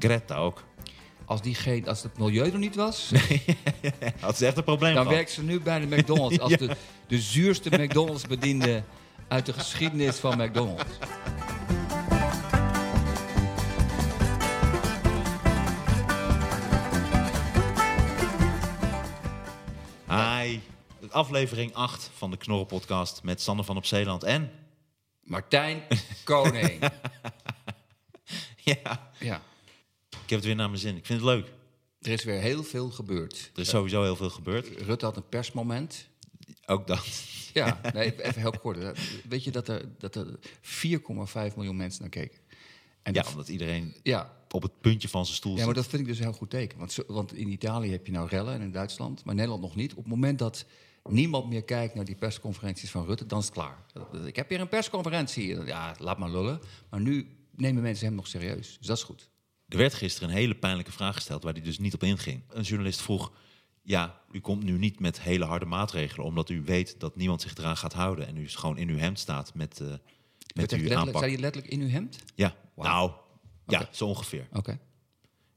Greta ook. Als, die geen, als het milieu er niet was, Had ze echt een probleem dan gehad. werkt ze nu bij de McDonald's als de, de zuurste McDonald's bediende uit de geschiedenis van McDonald's. Hi. Aflevering 8 van de Knorren podcast met Sander van op Zeeland en... Martijn Koning. Ja, Ja, heb het weer naar mijn zin. Ik vind het leuk. er is weer heel veel gebeurd. Er is sowieso heel veel gebeurd. Rutte had een persmoment. Ook dat. Ja, nee, even heel kort. Weet je dat er, dat er 4,5 miljoen mensen naar keken? En Ja, dat- omdat iedereen ja, op het puntje van zijn stoel Ja, zit. maar dat vind ik dus een heel goed teken. Want, want in Italië heb je nou rellen en in Duitsland, maar Nederland nog niet. Op het moment dat niemand meer kijkt naar die persconferenties van Rutte, dan is het klaar. Ik heb hier een persconferentie. Ja, laat maar lullen. Maar nu nemen mensen hem nog serieus. Dus dat is goed. Er werd gisteren een hele pijnlijke vraag gesteld waar hij dus niet op inging. Een journalist vroeg: Ja, u komt nu niet met hele harde maatregelen, omdat u weet dat niemand zich eraan gaat houden. En u is gewoon in uw hemd staat met, eh met uw letterlijk, aanpak. zei je letterlijk in uw hemd? Ja, nou, ja, zo ongeveer. Oké.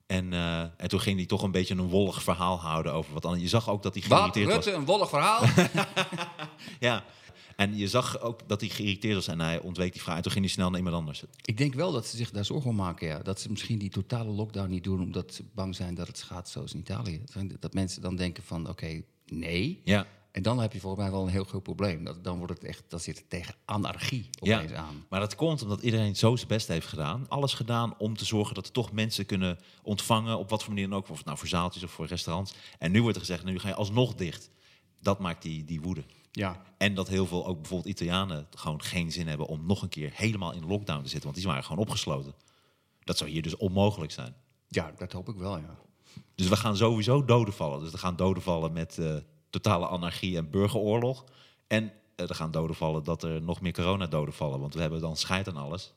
En, eh, en toen ging hij toch een beetje een wollig verhaal houden over wat anders. Je zag ook dat hij geïrriteerd was. Rutte, een wollig verhaal? Ja. En je zag ook dat hij geïrriteerd was en hij ontweek die vraag. En toen ging hij snel naar iemand anders. ik denk wel dat ze zich daar zorgen om maken. Ja. Dat ze misschien die totale lockdown niet doen omdat ze bang zijn dat het gaat zoals in Italië. Dat mensen dan denken van, oké, nee. Ja, En dan heb je volgens mij wel een heel groot probleem. Dat, dan wordt het echt, dan zit het tegen anarchie ja. opeens aan. maar dat komt omdat iedereen zo zijn best heeft gedaan. Alles gedaan om te zorgen dat er toch mensen kunnen ontvangen. Op wat voor manier dan ook. Of het nou voor zaaltjes of voor restaurants. En nu wordt er gezegd, nu ga je alsnog dicht. Dat maakt die, die woede. Ja. En dat heel veel, ook bijvoorbeeld Italianen, gewoon geen zin hebben om nog een keer helemaal in lockdown te zitten. Want die waren gewoon opgesloten. Dat zou hier dus onmogelijk zijn. ja, dat hoop ik wel, ja. Dus we gaan sowieso doden vallen. Dus er gaan doden vallen met eh, totale anarchie en burgeroorlog. En eh, er gaan doden vallen dat er nog meer coronadoden vallen. Want we hebben dan scheid aan alles.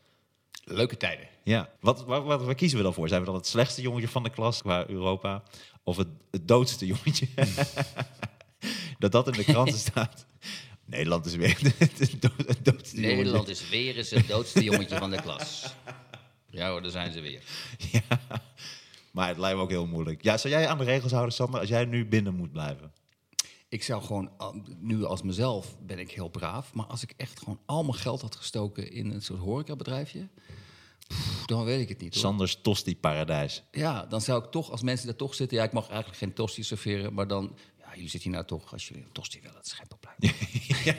Leuke tijden. Ja, wat, wat, wat, waar kiezen we dan voor? Zijn we dan het slechtste jongetje van de klas qua Europa? Of het, het doodste jongetje? dat dat in de kranten staat. Nederland is weer het, dood, het doodste Nederland is weer eens het doodste jongetje van de klas. Ja hoor, daar zijn ze weer. Ja, maar het lijkt me ook heel moeilijk. Ja, zou jij aan de regels houden, Sander, als jij nu binnen moet blijven? Ik zou gewoon, nu als mezelf ben ik heel braaf. Maar als ik echt gewoon al mijn geld had gestoken in een soort horecabedrijfje... pff, dan weet ik het niet hoor. Sanders Tosti Paradijs. Ja, dan zou ik toch, als mensen daar toch zitten... Ja, ik mag eigenlijk geen tosti serveren, maar dan... Ja, jullie zitten hier nou toch, als jullie een tosti willen, dat schijnt op blijven.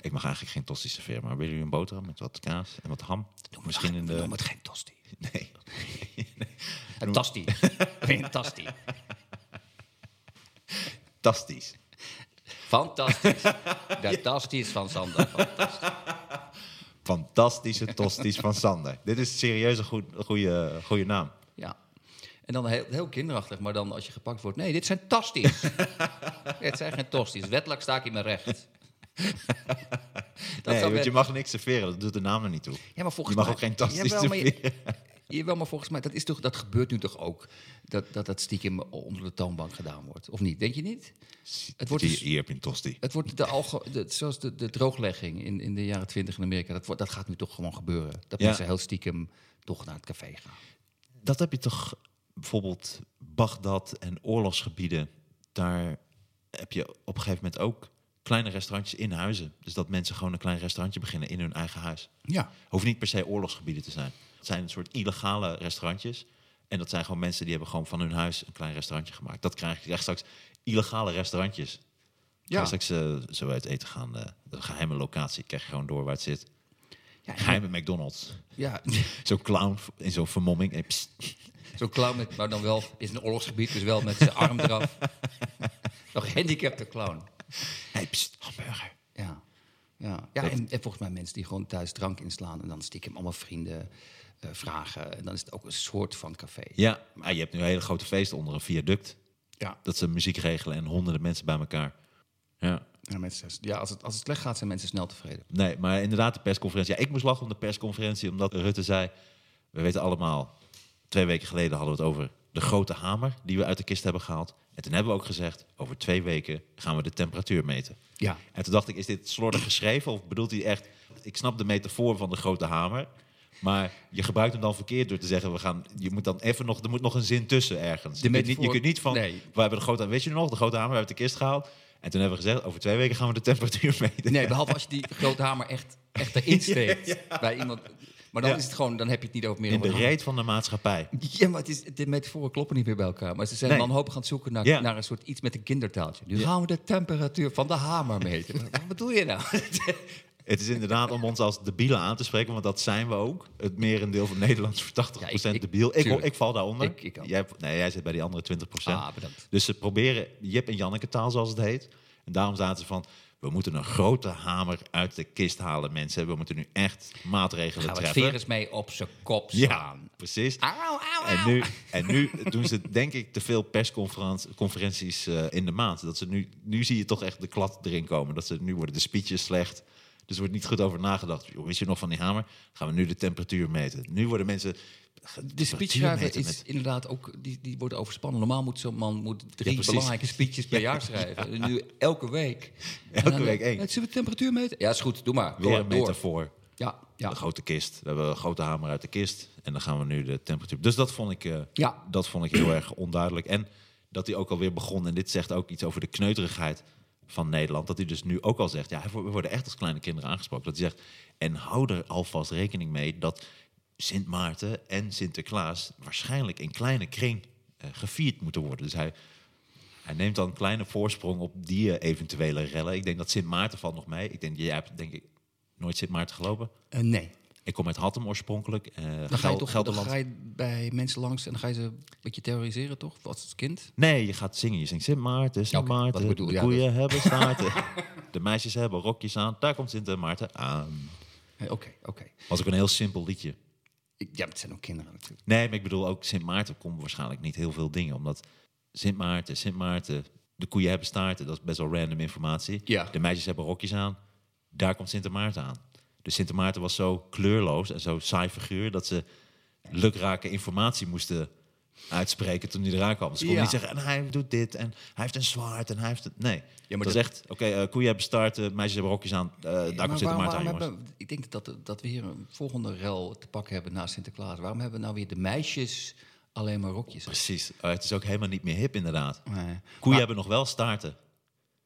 Ik mag eigenlijk geen tosti serveren, maar willen jullie een boterham met wat kaas en wat ham? Misschien in de... Noem het geen tosti. Nee. Een tasti. Geen tasti. Fantastisch. Fantastisch. De tasties van Sander. Fantastisch. Fantastische tosties van Sander. Dit is serieus een goede, goede naam. Ja. En dan heel, heel kinderachtig, maar dan als je gepakt wordt... Nee, dit zijn tasties. het zijn geen tosties. Wettelijk sta ik in mijn recht. Nee, want je mag niks serveren, dat doet de naam er niet toe. Ja, maar volgens je mag mij, ook geen tasties je- serveren. Jawel, maar volgens mij, dat, is toch, dat gebeurt nu toch ook. Dat, dat dat stiekem onder de toonbank gedaan wordt. Of niet? Denk je niet? Het wordt, Hier, dus- hier heb je een tosti. het wordt de, alge, de, zoals de, de drooglegging in, in de jaren twintig in Amerika. Dat, wordt, dat gaat nu toch gewoon gebeuren. Dat Ja. mensen heel stiekem toch naar het café gaan. Dat heb je toch bijvoorbeeld Bagdad en oorlogsgebieden. Daar heb je op een gegeven moment ook kleine restaurantjes in huizen. Dus dat mensen gewoon een klein restaurantje beginnen in hun eigen huis. Ja. Hoeft niet per se oorlogsgebieden te zijn. Het zijn een soort illegale restaurantjes. En dat zijn gewoon mensen die hebben gewoon van hun huis een klein restaurantje gemaakt. Dat krijg je krijgt straks illegale restaurantjes. Ja. Ja. straks uh, zo uit eten gaan. Uh, de geheime locatie krijg je gewoon door waar het zit. Ja, Geheime McDonald's. Ja, Zo'n clown in zo'n vermomming. Pst. Zo'n clown, met, maar dan wel is een oorlogsgebied, dus wel met zijn arm eraf. Nog gehandicapte clown. Hey, pst, hamburger. Ja, ja. ja en, en volgens mij mensen die gewoon thuis drank inslaan en dan stiekem allemaal vrienden eh, vragen. En dan is het ook een soort van café. Ja, maar je hebt nu een hele grote feesten onder een viaduct. Ja, Dat ze muziek regelen en honderden mensen bij elkaar. Ja. ja, mensen, ja als, het, als het slecht gaat, zijn mensen snel tevreden. Nee, maar inderdaad, de persconferentie. Ja, ik moest lachen om de persconferentie, omdat Rutte zei... We weten allemaal, twee weken geleden hadden we het over de grote hamer... die we uit de kist hebben gehaald. En toen hebben we ook gezegd, over twee weken gaan we de temperatuur meten. Ja, En toen dacht ik, is dit slordig geschreven of bedoelt hij echt... Ik snap de metafoor van de grote hamer... Maar je gebruikt hem dan verkeerd door te zeggen, we gaan, je moet dan even nog, er moet nog een zin tussen ergens. De je, kunt niet, je metafoor- kunt niet van, nee. we hebben de grote, weet je nog, de grote hamer, we hebben de kist gehaald. En toen hebben we gezegd, over twee weken gaan we de temperatuur meten. Nee, behalve als je die grote hamer echt, echt erin steekt bij iemand. Maar dan Ja. is het gewoon, dan heb je het niet over meer In de reet van de maatschappij. Ja, maar het is, de metaforen kloppen niet meer bij elkaar. Maar ze zijn Nee. dan hoop gaan zoeken naar, Ja. naar een soort iets met een kindertaaltje. Nu gaan we de temperatuur van de hamer meten. Wat bedoel je nou? Het is inderdaad om ons als debielen aan te spreken, want dat zijn we ook. Het merendeel van Nederlands voor 80% Ja, ik- ik- debiel. Ik, ik val daaronder. Jij, nee, jij zit bij die andere 20%. Ah. Dus ze proberen Jip en Janneke taal, zoals het heet. En daarom zaten ze van, we moeten een grote hamer uit de kist halen, mensen. We moeten nu echt maatregelen Gaan we het treffen. virus mee op zijn kop Ja, slaan. precies. Auw, auw, En nu, en nu doen ze denk ik te veel persconferenties eh, in de maand. Dat ze nu, nu zie je toch echt de klad erin komen. Dat ze, nu worden de speeches slecht. Dus er wordt niet goed over nagedacht. Wist je nog van die hamer? Gaan we nu de temperatuur meten. Nu worden mensen... De speechschrijver is inderdaad ook, die, die wordt overspannen. Normaal moet zo'n man moet drie Ja, belangrijke speeches per jaar schrijven. En nu elke week. Elke week één. Zullen we de temperatuur meten? Ja, is goed. Doe maar. Weer Door, een door. metafoor. Ja, ja. De grote kist. We hebben een grote hamer uit de kist. En dan gaan we nu de temperatuur... Dus dat vond ik, eh, Ja. dat vond ik heel erg onduidelijk. En dat hij ook alweer begon... En dit zegt ook iets over de kneuterigheid van Nederland. Dat hij dus nu ook al zegt... Ja, we worden echt als kleine kinderen aangesproken. Dat hij zegt... En hou er alvast rekening mee dat Sint Maarten en Sinterklaas... waarschijnlijk in kleine kring eh, gevierd moeten worden. Dus hij... Hij neemt dan een kleine voorsprong op die eh, eventuele rellen. Ik denk dat Sint Maarten valt nog mee. Ik denk, jij hebt denk ik nooit Sint Maarten gelopen. Eh, nee. Ik kom uit Hattem oorspronkelijk. eh, Dan ga, je toch, dan Gelderland. ga je bij mensen langs en dan ga je ze een beetje terroriseren, toch? Als kind? Nee, je gaat zingen. Je zingt Sint Maarten, Sint Maarten. bedoel, de ja, koeien hebben staarten. de meisjes hebben rokjes aan. Daar komt Sint Maarten aan. Oké, oké. Was ook een heel simpel liedje. Ik- Ja, het zijn ook kinderen natuurlijk. Nee, maar ik bedoel ook Sint Maarten komt waarschijnlijk niet heel veel dingen. Omdat Sint Maarten, Sint Maarten, de koeien hebben staarten. Dat is best wel random informatie. Ja. De meisjes hebben rokjes aan. Daar komt Sint Maarten aan. Dus Sint Maarten was zo kleurloos en zo saai figuur... dat ze lukrake informatie moesten uitspreken toen hij eraan kwam. Ze konden Ja. niet zeggen, en hij doet dit en hij heeft een zwaard en hij heeft het... Nee, Ja, maar dat, dat- is echt... Oké, eh, koeien hebben staarten, meisjes hebben rokjes aan. eh, daar Maar komt waarom- Maarten aan, jongens. hebben, ik denk dat, dat we hier een volgende rel te pakken hebben na Sinterklaas. Waarom hebben we nou weer de meisjes alleen maar rokjes? aan? Precies. Oh, het is ook helemaal niet meer hip, inderdaad. Nee. Koeien Maar- hebben nog wel staarten.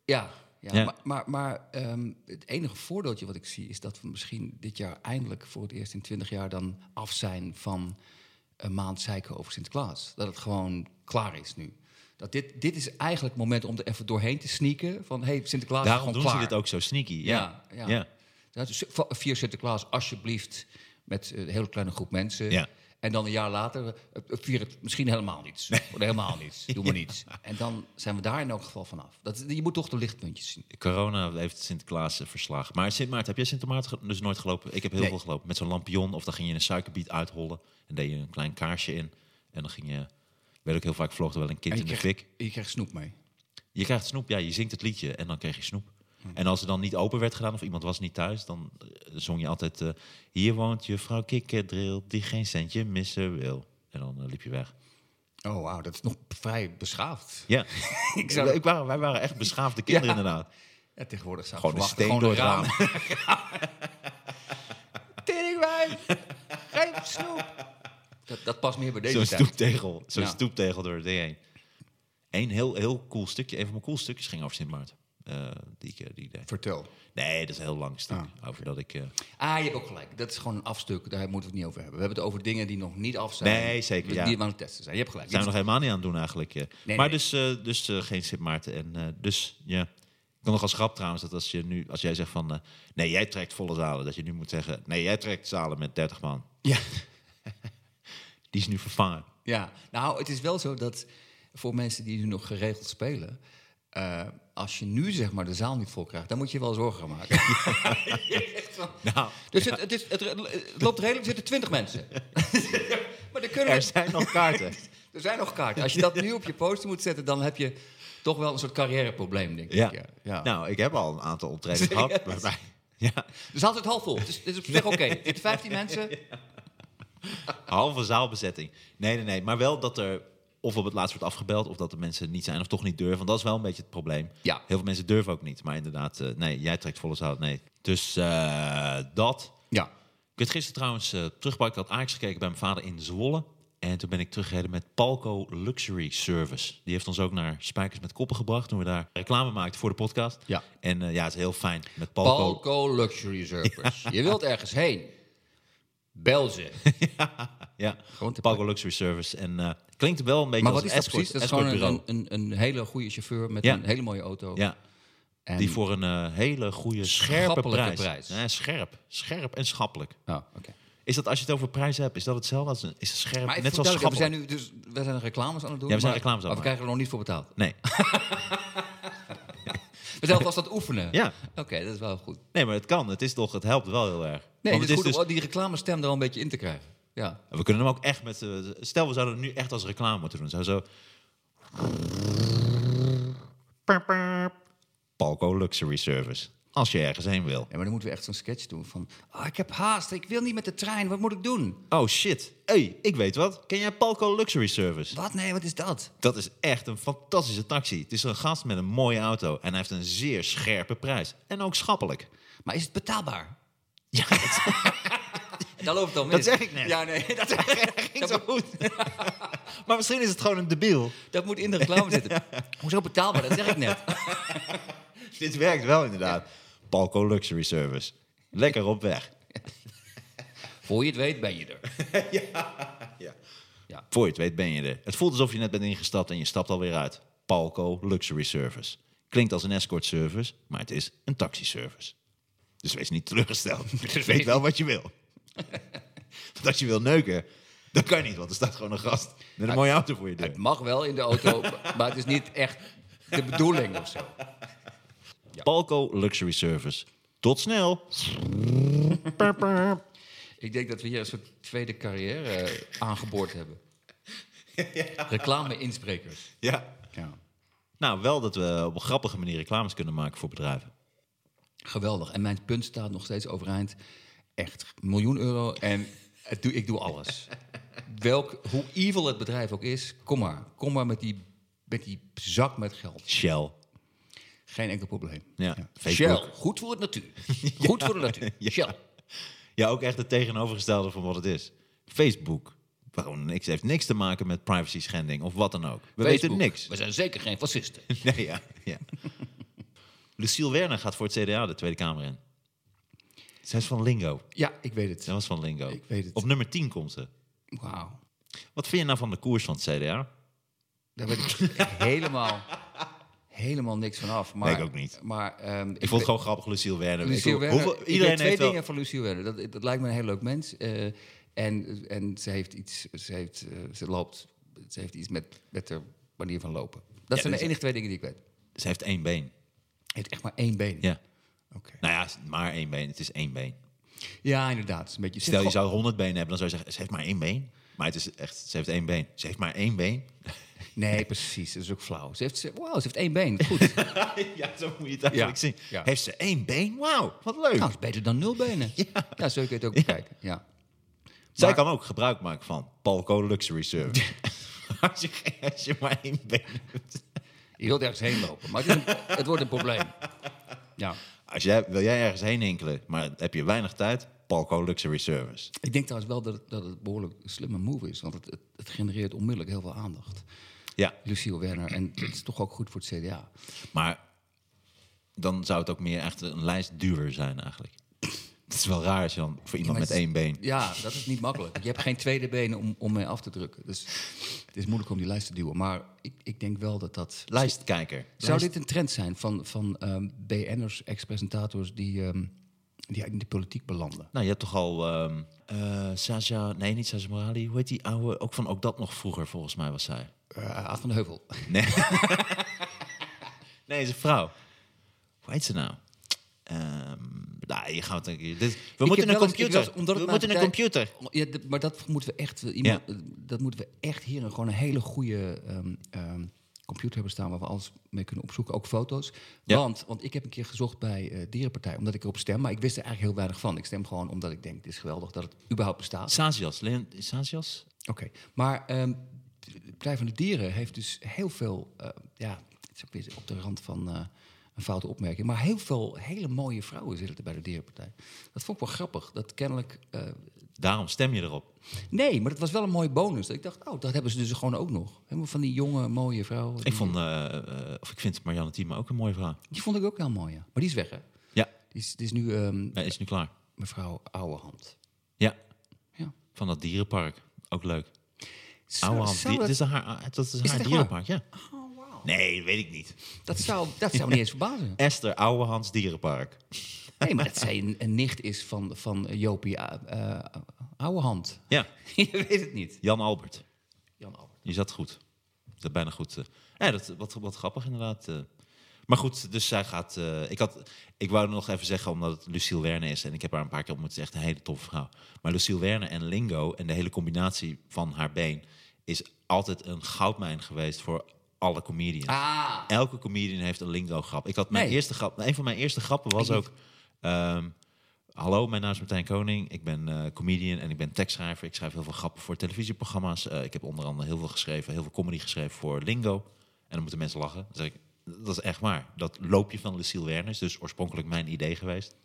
Ja, ja, Ja. maar, maar, maar ehm, het enige voordeeltje wat ik zie is dat we misschien dit jaar eindelijk voor het eerst in 20 jaar dan af zijn van een maand zeiken over Sinterklaas. Dat het gewoon klaar is nu. Dat dit, dit is eigenlijk het moment om er even doorheen te sneaken van hey, Sinterklaas is Daarom gewoon doen klaar. ze dit ook zo sneaky. Ja, Ja, ja. dus vier Sinterklaas alsjeblieft met eh, een hele kleine groep mensen. Ja. En dan een jaar later eh, eh, vier het misschien helemaal niets. Of helemaal niets. Doe maar niets. En dan zijn we daar in elk geval vanaf. Dat, je moet toch de lichtpuntjes zien. Corona heeft Sinterklaas eh, verslagen. Maar Sint Maarten, heb jij Sint Maarten dus nooit gelopen? Ik heb heel Nee. veel gelopen. Met zo'n lampion of dan ging je een suikerbiet uithollen. En deed je een klein kaarsje in. En dan ging je... Weet ook heel vaak vloog er wel een kind in de fik. je krijgt snoep mee. Je krijgt snoep, ja, je zingt het liedje en dan kreeg je snoep. En als het dan niet open werd gedaan of iemand was niet thuis, dan eh, zong je altijd... eh, Hier woont juffrouw Kikkerdril, die geen centje missen wil. En dan eh, liep je weg. Oh, wauw, dat is nog vrij beschaafd. Ja, Ik zou- ik waren, wij waren echt beschaafde kinderen Ja. inderdaad. Ja, tegenwoordig zou Gewoon een steen door gewoon het raam. Teringwijf, geef snoep. Dat, dat past meer bij deze Zo'n tijd. stoeptegel, zo'n Ja. stoeptegel door het ding heen. Eén heel, heel cool stukje, een van mijn cool stukjes ging over Sint Maarten. Eh, die, ik, eh, die deed. Vertel. Nee, dat is een heel lang stuk. Over dat ik... eh, Ah, je hebt ook gelijk. Dat is gewoon een afstuk. Daar moeten we het niet over hebben. We hebben het over dingen die nog niet af zijn. Nee, zeker, Die ja. we aan het testen zijn. Je hebt gelijk. zijn we nog helemaal niet aan het doen eigenlijk. eh. Nee, maar nee. dus, eh, dus geen Sint Maarten. En eh, dus, ja... Ik kan nog als grap trouwens dat als, je nu, als jij zegt van... eh, nee, jij trekt volle zalen. Dat je nu moet zeggen... Nee, jij trekt zalen met 30 man. Ja. Die is nu vervangen. Ja, nou, het is wel zo dat voor mensen die nu nog geregeld spelen, eh, als je nu zeg maar de zaal niet vol krijgt, dan moet je wel zorgen gaan maken. Wel. Nou, dus het, het, is, het, het loopt redelijk, er zitten twintig mensen. maar er, kunnen er zijn nog kaarten. er zijn nog kaarten. Als je dat nu op je poster moet zetten, dan heb je toch wel een soort carrièreprobleem, denk ik. Ja. Ja. Ja. Nou, ik heb al een aantal optredens gehad. Waarbij- ja, Dus altijd half vol. Het is, het is op zich oké. Er zitten 15 mensen. halve zaalbezetting. Nee, nee, nee. Maar wel dat er of op het laatst wordt afgebeld... of dat de mensen niet zijn of toch niet durven. Want dat is wel een beetje het probleem. Ja. Heel veel mensen durven ook niet. Maar inderdaad, eh, nee, jij trekt volle zaal. Nee. Dus eh, dat. Ja. Ik had gisteren trouwens uh, teruggebracht. Ik had Ajax gekeken bij mijn vader in Zwolle. En toen ben ik teruggereden met Palco Luxury Service. Die heeft ons ook naar Spijkers met Koppen gebracht. Toen we daar reclame maakten voor de podcast. Ja. En uh, ja, het is heel fijn met Palco. Palco Luxury Service. Je wilt ergens heen. Bel ze. ja, ja. Gewoon Palco Luxury Service. En uh, klinkt wel een beetje Maar als is dat escort, precies? Dat is gewoon een, een, een hele goede chauffeur met Ja. een hele mooie auto. Ja, En, die voor een eh, hele goede, scherpe prijs. prijs. Nee, scherp. Scherp en schappelijk. Oh. Is dat als je het over prijzen hebt, is dat hetzelfde? Als een, is het scherp, Maar net zoals schappelijk? we zijn nu dus we zijn reclames aan het doen. Ja, we zijn maar- reclames aan Maar we het krijgen er nog niet voor betaald. Nee. We zijn alvast aan het oefenen. Ja. Oké, dat is wel goed. nee, maar het kan. Het, is toch, het helpt wel heel erg. Nee, Want het is het goed dus, om die reclamestem er al een beetje in te krijgen. Ja. we kunnen hem ook echt met... stel, we zouden het nu echt als reclame moeten doen. Zou zo... Palco Luxury Service. Als je ergens heen wil. ja, maar dan moeten we echt zo'n sketch doen van... Oh, ik heb haast, ik wil niet met de trein, wat moet ik doen? Oh shit. hey, ik weet wat. Ken jij Palco Luxury Service? Wat? Nee, wat is dat? Dat is echt een fantastische taxi. Het is een gast met een mooie auto. En hij heeft een zeer scherpe prijs. En ook schappelijk. Maar is het betaalbaar? Ja, Dat loopt dan mis. Dat zeg ik net. Ja, nee, dat, ging zo goed. maar misschien is het gewoon een debiel. dat moet in de reclame zitten. Hoezo betaalbaar? Dat zeg ik net. Dit werkt wel inderdaad. Palco Luxury Service. Lekker op weg. Voor je het weet ben je er. Ja. Voor je het weet ben je er. Het voelt alsof je net bent ingestapt en je stapt alweer uit. Palco Luxury Service. Klinkt als een escort service, maar het is een taxiservice. Dus wees niet teleurgesteld. Dus weet wel wat je wil. Want als je wil neuken, dat kan niet, want er staat gewoon een gast met een mooie auto voor je deur. Het mag wel in de auto, maar het is niet echt de bedoeling of zo. Palco Luxury Service. Tot snel. Ik denk dat we hier een soort tweede carrière eh, aangeboord hebben. Reclame-insprekers. Ja. Ja. Nou, wel dat we op een grappige manier reclames kunnen maken voor bedrijven. Geweldig. En mijn punt staat nog steeds overeind. Echt, miljoen euro en het doe, ik doe alles. Welk, hoe evil het bedrijf ook is, kom maar. Kom maar met die, met die zak met geld. Shell. Geen enkel probleem. Ja. Shell, goed voor het natuur. Goed voor de natuur. Ja. Shell. Ja, ook echt het tegenovergestelde van wat het is. Facebook. Gewoon niks, heeft niks te maken met privacy schending of wat dan ook. We weten niks. We zijn zeker geen fascisten. Nee, ja, ja. Lucille Werner gaat voor het CDA de Tweede Kamer in. Zij is van Lingo. Ja, ik weet het. Zij was van Lingo. Ik weet het. Op nummer 10 komt ze. Wauw. Wat vind je nou van de koers van het CDA? Daar weet ik helemaal, helemaal niks van af. Maar, Nee, ik ook niet. Maar, ehm, Ik vond het gewoon grappig, Lucille Werner. Lucille Ik- Werner, hoeveel- iedereen twee heeft wel- dingen van Lucille Werner. Dat, dat lijkt me een heel leuk mens. eh, en, en ze heeft iets, ze, heeft, eh, ze loopt, ze heeft iets met, met haar manier van lopen. Dat zijn de enige twee dingen die ik weet. Ze heeft één been. Ze heeft echt maar één been. Ja. Nou ja, maar één been. Het is één been. Ja, inderdaad. Een beetje, Stel, je zou 100 benen hebben, dan zou je zeggen, ze heeft maar één been. Maar het is echt, ze heeft één been. Ze heeft maar één been. Nee, precies. Dat is ook flauw. Ze heeft, ze, wow, ze heeft één been. Goed. ja, zo moet je het eigenlijk Ja, zien. ja. Heeft ze één been? Wauw, wat leuk. nou, is beter dan nul benen. Ja, zo kun je het ook bekijken. Ja. Zij maar- kan ook gebruik maken van Palco Luxury Service. als, je, als je maar één been hebt. Je wilt ergens heen lopen, maar het, is een- het wordt een probleem. Ja. Als jij, wil jij ergens heen hinkelen, maar heb je weinig tijd, Palco Luxury Service. Ik denk trouwens wel dat het, dat het behoorlijk een slimme move is. Want het, het, het genereert onmiddellijk heel veel aandacht. Ja, Lucille Werner. En het is toch ook goed voor het CDA. maar dan zou het ook meer echt een lijstduwer zijn eigenlijk. Het is wel raar als je dan voor iemand met één been... Ja, dat is niet makkelijk. Je hebt geen tweede benen om, om mee af te drukken. Dus het is moeilijk om die lijst te duwen. Maar ik, ik denk wel dat dat... Lijstkijker. Zou Lijst- dit een trend zijn van, van ehm, BN'ers, ex-presentators... Die, ehm, die in de politiek belanden? Nou, je hebt toch al eh, Sasha... Nee, niet Sasha Morali. Hoe heet die oude? Ook van ook dat nog vroeger, volgens mij was zij. Uh, Aad van de Heuvel. Nee. nee, is een vrouw. Hoe heet ze nou? Ehm nou, je gaat een keer. Dit, we moeten een computer. eens- we moeten een computer. Ja, maar dat moeten we echt, iemand, eh, dat moeten we echt hier een, gewoon een hele goede ehm, ehm, computer hebben staan waar we alles mee kunnen opzoeken, ook foto's. Ja. Want, want ik heb een keer gezocht bij eh Dierenpartij, omdat ik erop stem, maar ik wist er eigenlijk heel weinig van. Ik stem gewoon omdat ik denk, het is geweldig dat het überhaupt bestaat. Sazias. Leon, Sazias? Oké, maar ehm de Partij van de Dieren heeft dus heel veel, eh, ja, het is ook weer op de rand van eh, een foute opmerking. Maar heel veel hele mooie vrouwen zitten bij de Dierenpartij. Dat vond ik wel grappig. Dat kennelijk... eh, Daarom stem je erop. nee, maar het was wel een mooie bonus. Dat ik dacht, oh, dat hebben ze dus gewoon ook nog. Helemaal van die jonge, mooie vrouwen. Ik, vond, eh, eh, of ik vind Marianne Thieme ook een mooie vrouw. Die vond ik ook heel mooi, ja. Maar die is weg, hè? Ja, Die is, die is nu ehm, hij is nu klaar. mevrouw Ouwehand. Ja, Ja. van dat dierenpark. Ook leuk. Zou- Oude hand. zou Die- dat- Het is haar, dat is het haar dierenpark, ja. Oh, wauw. Nee, weet ik niet. Dat zou, dat zou me niet eens verbazen. Esther Ouwehands Dierenpark. Nee, maar dat zij een, een nicht is van, van Jopie uh, Ouwehand. Ja, Je weet het niet. Jan Albert. Jan Albert. Je zat goed. Dat bijna goed. eh. Ja, dat, wat, wat grappig inderdaad. Maar goed, dus zij gaat... ik, had, ik wou nog even zeggen, omdat het Lucille Werner is... en ik heb haar een paar keer ontmoet, het is echt een hele toffe vrouw. Maar Lucille Werner en Lingo en de hele combinatie van haar been... is altijd een goudmijn geweest voor alle comedians. Ah, Elke comedian heeft een lingo-grap. Ik had mijn Nee. eerste grap... Een van mijn eerste grappen was ook... ehm, Hallo, mijn naam is Martijn Koning. Ik ben eh, comedian en ik ben tekstschrijver. Ik schrijf heel veel grappen voor televisieprogramma's. Eh, ik heb onder andere heel veel geschreven, heel veel comedy geschreven voor Lingo. En dan moeten mensen lachen. Dan zeg ik, dat is echt waar. Dat loopje van Lucille Werner is dus oorspronkelijk mijn idee geweest.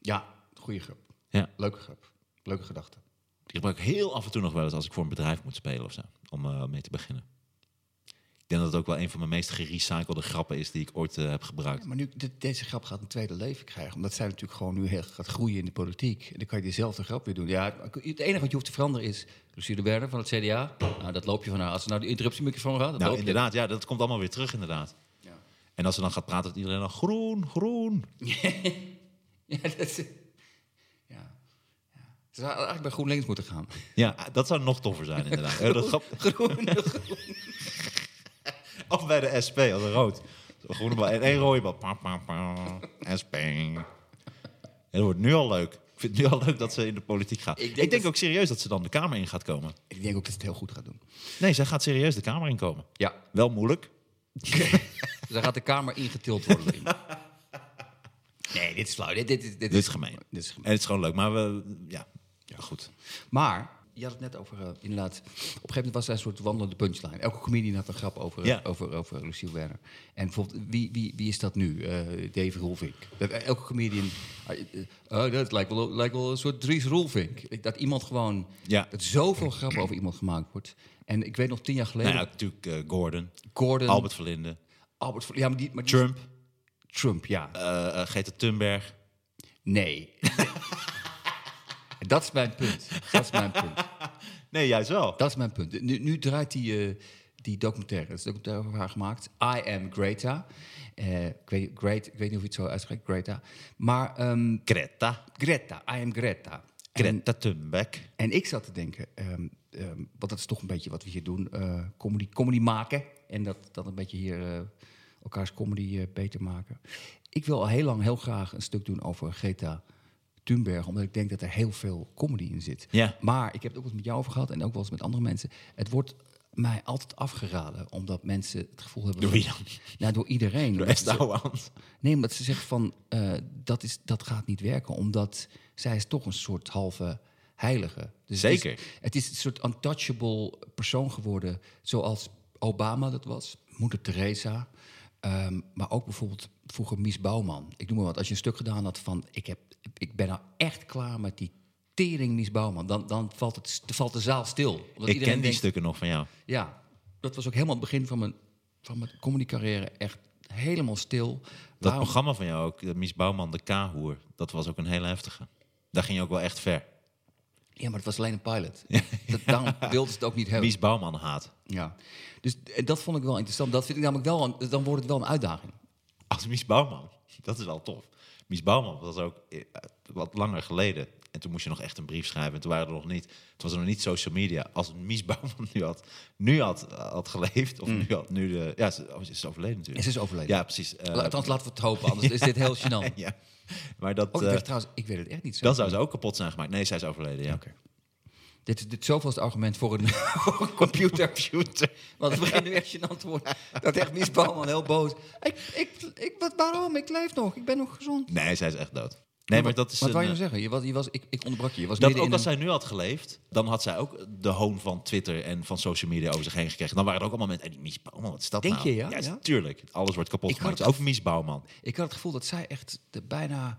ja, goede grap. Ja. Leuke grap. Leuke gedachte. Die gebruik ik heel af en toe nog wel eens als ik voor een bedrijf moet spelen of zo. Om eh, mee te beginnen. Ik denk dat het ook wel een van mijn meest gerecyclede grappen is die ik ooit eh, heb gebruikt. Maar nu, de- deze grap gaat een tweede leven krijgen. Omdat zij natuurlijk gewoon nu heel gaat groeien in de politiek. En dan kan je dezelfde grap weer doen. Ja, het enige wat je hoeft te veranderen is... Lucie de Werner van het CDA. Nou, dat loop je van haar. Als ze nou de interruptiemicrofoon gaat, dat Nou, je. inderdaad, ja, dat komt allemaal weer terug inderdaad. Ja. En als ze dan gaat praten, dat iedereen dan groen, groen. Ja, dat is... Ze zou eigenlijk bij GroenLinks moeten gaan. Ja, dat zou nog toffer zijn inderdaad. Grap- Groen, Of bij de SP, als een rood. Zo'n groene bal en één rode bal. Pa, pa, pa. SP. En dat wordt nu al leuk. Ik vind het nu al leuk dat ze in de politiek gaat. Ik denk ook serieus dat ze dan de Kamer in gaat komen. Ik denk ook dat ze het heel goed gaat doen. Nee, zij gaat serieus de Kamer in komen. Ja. Wel moeilijk. Ze gaat de kamer ingetild worden. nee, dit is flauw. Dit, dit, dit, Dit is gemeen. Dit is gemeen. En het is gewoon leuk, maar we... Ja, ja goed. Maar, je had het net over, eh, inderdaad... Op een gegeven moment was zij een soort wandelende punchline. Elke comedian had een grap over, Ja. over, over Lucille Werner. En bijvoorbeeld, wie, wie, wie is dat nu? Eh Dave Roelvink. Dat, elke comedian... eh, eh, oh, dat lijkt wel, lijkt wel een soort Dries Roelvink. Dat iemand gewoon... Ja. Dat zoveel grappen over iemand gemaakt wordt. En ik weet nog tien jaar geleden... Nou ja, natuurlijk eh, Gordon, Gordon... Albert Verlinde, Albert ja, maar die, maar die- Trump, Trump, ja. eh eh, Greta Thunberg. Nee. dat is mijn punt. Dat is mijn punt. Nee, juist wel. Dat is mijn punt. Nu, nu draait die, eh, die documentaire. Er is een documentaire over haar gemaakt. I am Greta. Eh, ik, weet, great, ik weet niet of je het zo uitspreekt, Greta. Maar ehm, Greta. Greta, I am Greta. Greta Thunberg. en ik zat te denken, ehm, want dat is toch een beetje wat we hier doen. eh, comedy, comedy maken. En dat, dat een beetje hier eh, elkaars comedy beter maken. Ik wil al heel lang heel graag een stuk doen over Greta Thunberg. Omdat ik denk dat er heel veel comedy in zit. Ja. Maar ik heb het ook wel eens met jou over gehad. En ook wel eens met andere mensen. Het wordt mij altijd afgeraden. Omdat mensen het gevoel hebben... Door wie dan? Nou, door iedereen. Door Esther Ouwehand. Nee, omdat ze zeggen van eh, dat, is, dat gaat niet werken, omdat zij is toch een soort halve heilige. Dus Zeker. Het is, het is een soort untouchable persoon geworden, zoals Obama dat was, moeder Teresa, ehm, maar ook bijvoorbeeld vroeger Mies Bouwman. Ik noem maar wat. Als je een stuk gedaan had van ik, heb, ik ben nou echt klaar met die tering Mies Bouwman, dan, dan valt, het, valt de zaal stil. Omdat Ik ken die denkt, stukken nog van jou. ja, dat was ook helemaal het begin van mijn, van mijn comedy-carrière. Echt helemaal stil. Dat Waarom- programma van jou ook, de Mies Bouwman, de K-hoer, dat was ook een hele heftige. Daar ging je ook wel echt ver. Ja, maar het was alleen een pilot. Dat, daarom wilden ze het ook niet hebben. Mies Bouwman haat. Ja. Dus eh, dat vond ik wel interessant. Dat vind ik namelijk wel een, dan wordt het wel een uitdaging. Als Mies Bouwman, dat is wel tof. Mies Bouwman was ook eh, wat langer geleden. En toen moest je nog echt een brief schrijven. En toen waren er nog niet, toen was er nog niet social media. Als Mies Bouwman nu had, nu had, had geleefd, of nu had nu de, ja, ze, oh, ze is overleden En natuurlijk. ze is overleden. Ja, precies. eh, Althans, laten we het hopen, anders is dit heel gênant. ja. Maar dat, Oh, ik eh, weet, trouwens, ik weet het echt niet zo. dan zou ze ook kapot zijn gemaakt. Nee, zij is overleden, ja. Oké. Dit is dit zoveelste argument voor een, een computer. Want het begint nu echt gênant te worden. Dat echt Mies Bouwman heel boos. Ik, ik, ik, wat, waarom? Ik leef nog. Ik ben nog gezond. Nee, zij is echt dood. Nee, maar dat is Wat een, wou je nou zeggen? Je was, je was, ik, ik onderbrak je. Je was Dat ook als een- zij nu had geleefd, dan had zij ook de hoon van Twitter en van social media over zich heen gekregen. Dan waren er ook allemaal mensen, hey, die Mies Bouwman, wat is dat Denk nou? je, ja? Ja, Ja? tuurlijk. Alles wordt kapot Ik gemaakt. het Ook Mies Bouwman. Ik had het gevoel dat zij echt de, bijna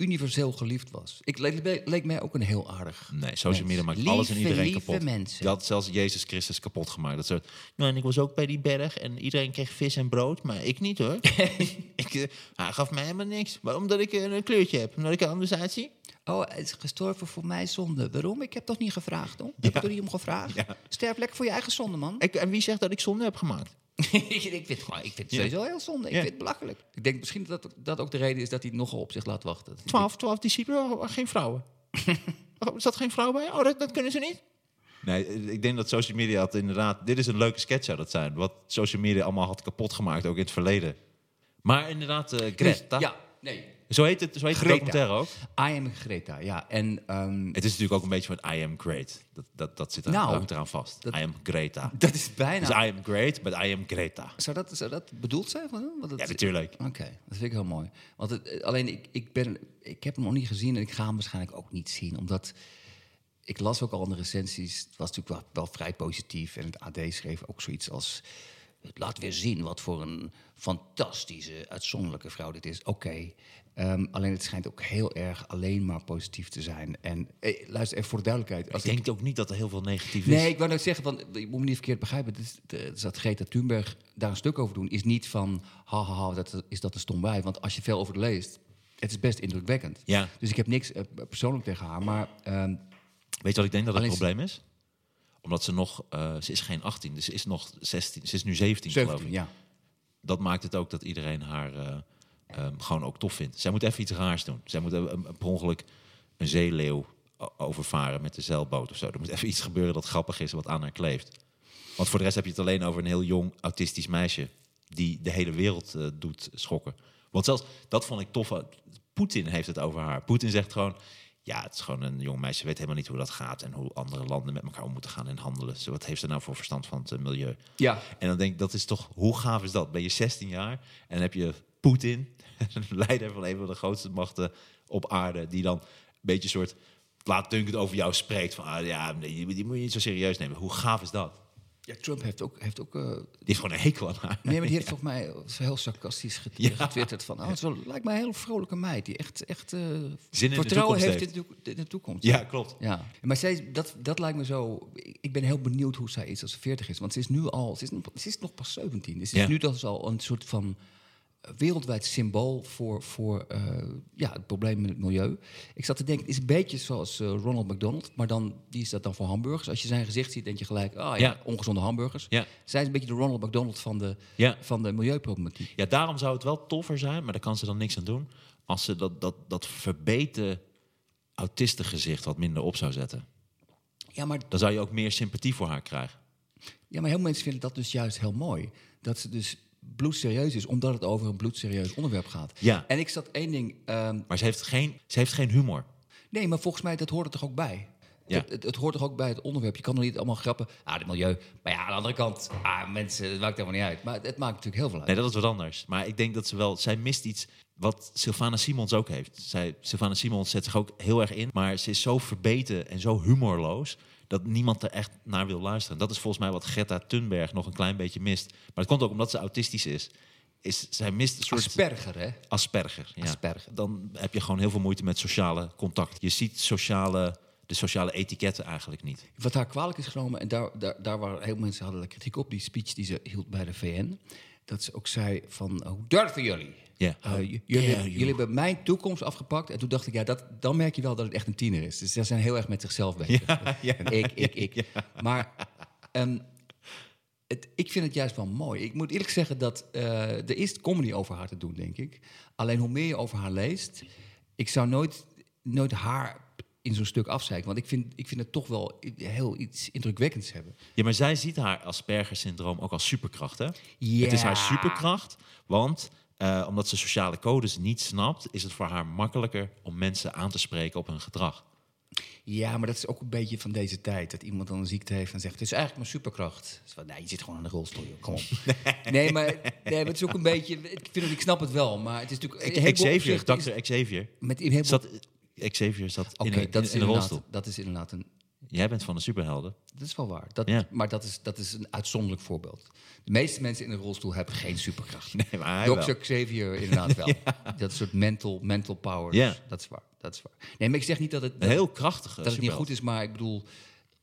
universeel geliefd was. Ik leek, leek mij ook een heel aardig. Nee, social media maakt Lieve, alles en iedereen kapot. mensen. Je had zelfs Jezus Christus kapot gemaakt. Dat soort, nou, en ik was ook bij die berg en iedereen kreeg vis en brood, maar ik niet hoor. ik, eh, hij gaf mij helemaal niks. Waarom? Omdat ik eh, een kleurtje heb, omdat ik er anders uitzie. Oh, hij is gestorven voor mijn zonde. Waarom? Ik heb toch niet gevraagd, hoor? Heb ik toch niet om gevraagd? Ja. Sterf lekker voor je eigen zonde, man. Ik, en wie zegt dat ik zonde heb gemaakt? ik vind het, gewoon, ik vind het Ja. sowieso heel zonde. Ik Ja. vind het belachelijk. Ik denk misschien dat dat ook de reden is dat hij nogal op zich laat wachten. Twaalf, twaalf discipelen, oh, geen vrouwen. oh, zat geen vrouw bij? Oh, dat, dat kunnen ze niet. Nee, ik denk dat social media had inderdaad... Dit is een leuke sketch zou dat zijn. Wat social media allemaal had kapot gemaakt, ook in het verleden. Maar inderdaad, eh Greta. Ja, nee. Zo heet het, zo heet Greta. documentaire ook. I am Greta, ja. En ehm, Het is natuurlijk ook een beetje van I am great. Dat, dat, dat zit er Nou, ook eraan vast. dat- I am Greta. dat is bijna... Dus I am great, but I am Greta. Zou dat, zou dat bedoeld zijn? Van? Want het- Ja, natuurlijk. Oké, dat vind ik heel mooi. Want het, eh, alleen ik, ik, ben, ik heb hem nog niet gezien en ik ga hem waarschijnlijk ook niet zien. Omdat ik las ook al in de recensies, het was natuurlijk wel, wel vrij positief. En het AD schreef ook zoiets als... Laat weer zien wat voor een fantastische, uitzonderlijke vrouw dit is. Oké, ehm, alleen het schijnt ook heel erg alleen maar positief te zijn. En eh, luister even voor de duidelijkheid. Als Ik denk ook niet dat er heel veel negatief is. Nee, ik wou net zeggen, van, je moet me niet verkeerd begrijpen. Het is, de, dat Greta Thunberg daar een stuk over doen, is niet van, haha, ha, dat, is dat een stom bij. Want als je veel over leest, het is best indrukwekkend. Ja. Dus ik heb niks eh, persoonlijk tegen haar, maar ehm, Weet je wat ik denk dat het probleem is? Omdat ze nog... eh, ze is geen 18, dus ze is nog 16. Ze is nu 17, geloof 17, ik. ja. Dat maakt het ook dat iedereen haar eh, ehm, gewoon ook tof vindt. Zij moet even iets raars doen. Zij moet een, een- per ongeluk een zeeleeuw overvaren met de zeilboot of zo. Er moet even iets gebeuren dat grappig is, wat aan haar kleeft. Want voor de rest heb je het alleen over een heel jong autistisch meisje... die de hele wereld eh, doet schokken. Want zelfs, dat vond ik tof. Poetin heeft het over haar. Poetin zegt gewoon... Ja, het is gewoon een jong meisje, weet helemaal niet hoe dat gaat... en hoe andere landen met elkaar om moeten gaan en handelen. Zo, wat heeft ze nou voor verstand van het eh, milieu? Ja, En dan denk ik, dat is toch, hoe gaaf is dat? Ben je 16 jaar en heb je Poetin, leider van een van de grootste machten op aarde, die dan een beetje een soort laatdunkend over jou spreekt. Van, ah, ja, die, die moet je niet zo serieus nemen. Hoe gaaf is dat? Ja Trump heeft ook... Heeft ook eh, Die heeft gewoon een hekel aan haar. nee, maar die heeft volgens mij zo heel sarcastisch get- Ja. getwitterd van... Oh, het is wel- lijkt mij een hele vrolijke meid die echt, echt eh, vertrouwen heeft in de, toek- in de toekomst. Ja, klopt. Ja, maar zij, dat, dat lijkt me zo. Ik ben heel benieuwd hoe zij is als ze 40 is. Want ze is nu al. Ze is, nog- ze is nog pas 17. Dus ze Ja. is nu dus al een soort van wereldwijd symbool voor, voor eh, ja, het probleem met het milieu. Ik zat te denken, het is een beetje zoals eh, Ronald McDonald. Maar dan, die is dat dan voor hamburgers. Als je zijn gezicht ziet, denk je gelijk, ah ja, Ja. ongezonde hamburgers. Ja. Zij is een beetje de Ronald McDonald van de, Ja. van de milieuproblematiek. ja, daarom zou het wel toffer zijn, maar daar kan ze dan niks aan doen, als ze dat, dat, dat verbeten autistengezicht wat minder op zou zetten. Ja, maar Dan zou je ook meer sympathie voor haar krijgen. Ja, maar heel veel mensen vinden dat dus juist heel mooi. Dat ze dus bloedserieus is, omdat het over een bloedserieus onderwerp gaat. Ja. En ik zat één ding... ehm, Maar ze heeft geen, ze heeft geen humor. nee, maar volgens mij, dat hoort er toch ook bij? Ja. Het, het, het hoort toch ook bij het onderwerp? Je kan er niet allemaal grappen... Ah, het milieu. Maar ja, aan de andere kant... Ah, mensen, het maakt helemaal niet uit. Maar het, het maakt natuurlijk heel veel uit. Nee, dat is wat anders. Maar ik denk dat ze wel... Zij mist iets wat Sylvana Simons ook heeft. Zij, Sylvana Simons zet zich ook heel erg in. Maar ze is zo verbeten en zo humorloos... dat niemand er echt naar wil luisteren. Dat is volgens mij wat Greta Thunberg nog een klein beetje mist. Maar het komt ook omdat ze autistisch is. is zij mist een soort... Asperger, hè? Asperger. Ja. Asperger. Dan heb je gewoon heel veel moeite met sociale contact. Je ziet sociale, de sociale etiketten eigenlijk niet. Wat haar kwalijk is genomen, en daar, daar, daar waren heel veel mensen hadden kritiek op, die speech die ze hield bij de VN. Dat ze ook zei van, hoe durven jullie? Eh, jullie, hebben mijn toekomst afgepakt. En toen dacht ik, ja, dat, dan merk je wel dat het echt een tiener is. Dus ze zijn heel erg met zichzelf bezig. ja, ik, ik, ik. Maar ehm, het, ik vind het juist wel mooi. Ik moet eerlijk zeggen dat eh, er is comedy over haar te doen, denk ik. Alleen hoe meer je over haar leest, ik zou nooit, nooit haar in zo'n stuk afzeiken. Want ik vind, ik vind het toch wel heel iets indrukwekkends hebben. Ja, maar zij ziet haar Asperger-syndroom ook als superkracht, hè? Ja. Het is haar superkracht, want eh, omdat ze sociale codes niet snapt... is het voor haar makkelijker om mensen aan te spreken op hun gedrag. Ja, maar dat is ook een beetje van deze tijd. Dat iemand dan een ziekte heeft en zegt... het is eigenlijk mijn superkracht. Dus nee, je zit gewoon in de rolstoel, joh. kom op. Nee, maar, nee, maar het is ook een beetje... Ik, vind het, ik snap het wel, maar het is natuurlijk... in Xavier, Dr. Xavier. Met in Zat, Xavier zat in, een- in, is in een inderdaad- rolstoel. dat is inderdaad een... Jij bent van de superhelden. Dat is wel waar. Dat, Ja. Maar dat is, dat is een uitzonderlijk voorbeeld. De meeste mensen in een rolstoel hebben geen superkracht. Nee, maar hij wel. Dr. Xavier inderdaad wel. Dat soort mental, mental powers. Ja. Dat is waar. Dat is waar. Nee, maar ik zeg niet dat het, heel krachtige dat het niet goed is, maar ik bedoel...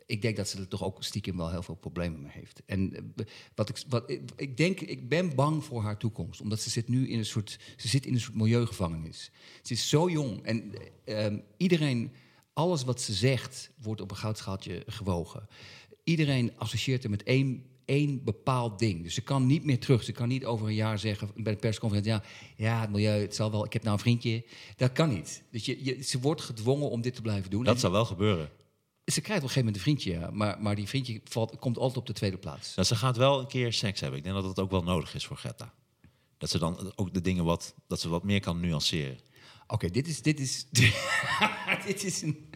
Ik denk dat ze er toch ook stiekem wel heel veel problemen mee heeft. En eh, wat ik, wat, ik, ik denk, ik ben bang voor haar toekomst. Omdat ze zit nu in een soort, ze zit in een soort milieugevangenis. Ze is zo jong en eh, ehm, iedereen, alles wat ze zegt, wordt op een goudschaaltje gewogen. Iedereen associeert er met één, één bepaald ding. Dus ze kan niet meer terug. Ze kan niet over een jaar zeggen bij de persconferentie... ja, ja het milieu, het zal wel, ik heb nou een vriendje. Dat kan niet. Dus je, je, ze wordt gedwongen om dit te blijven doen. Dat En zou wel gebeuren. ze krijgt op een gegeven moment een vriendje, ja. maar, maar die vriendje valt, komt altijd op de tweede plaats. Nou, ze gaat wel een keer seks hebben. Ik denk dat dat ook wel nodig is voor Greta. Dat ze dan ook de dingen wat, dat ze wat meer kan nuanceren. Oké, dit, is, dit, is, dit is een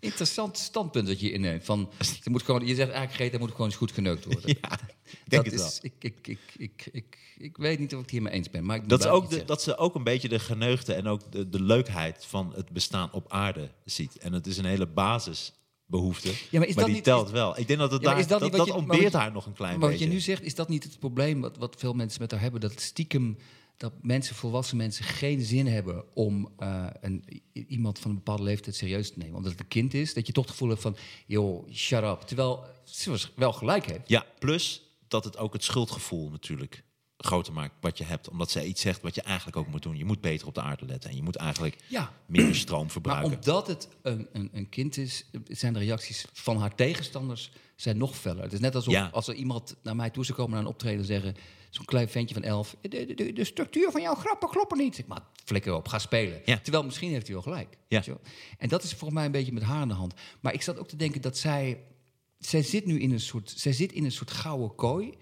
interessant standpunt dat je inneemt. Van, ze moet gewoon, je zegt eigenlijk, Greta moet gewoon eens goed geneukt worden. Ja, ik denk dat het is, ik, ik, ik, ik, ik, ik weet niet of ik het hiermee eens ben. Maar ik Dat, wel ook de, dat ze ook een beetje de geneugde en ook de, de leukheid van het bestaan op aarde ziet. En het is een hele basisbehoefte. Ja, maar is dat die niet- telt is- wel. Ik denk dat het Ja, maar daar, dat dat, je- maar ontbeert je- haar nog een klein maar beetje. wat je nu zegt, is dat niet het probleem wat, wat veel mensen met haar hebben? Dat stiekem dat mensen, volwassen mensen, geen zin hebben om eh, een, iemand van een bepaalde leeftijd serieus te nemen. Omdat het een kind is, dat je toch het gevoel hebt van, joh, shut up. Terwijl ze wel gelijk heeft. Ja, plus dat het ook het schuldgevoel natuurlijk groter maakt wat je hebt. Omdat zij iets zegt wat je eigenlijk ook moet doen. Je moet beter op de aarde letten. En je moet eigenlijk Ja, minder stroom maar verbruiken. omdat het een, een, een kind is, zijn de reacties van haar tegenstanders zijn nog feller. Het is net alsof Ja. als er iemand naar mij toe zou komen naar een optreden en zeggen... zo'n klein ventje van elf, de, de, de, structuur van jouw grappen kloppen niet. Ik maar flikker op, ga spelen. Ja. Terwijl misschien heeft hij wel gelijk. Ja. weet je wel. En dat is volgens mij een beetje met haar aan de hand. Maar ik zat ook te denken dat zij... Zij zit nu in een soort, zij zit in een soort gouden kooi...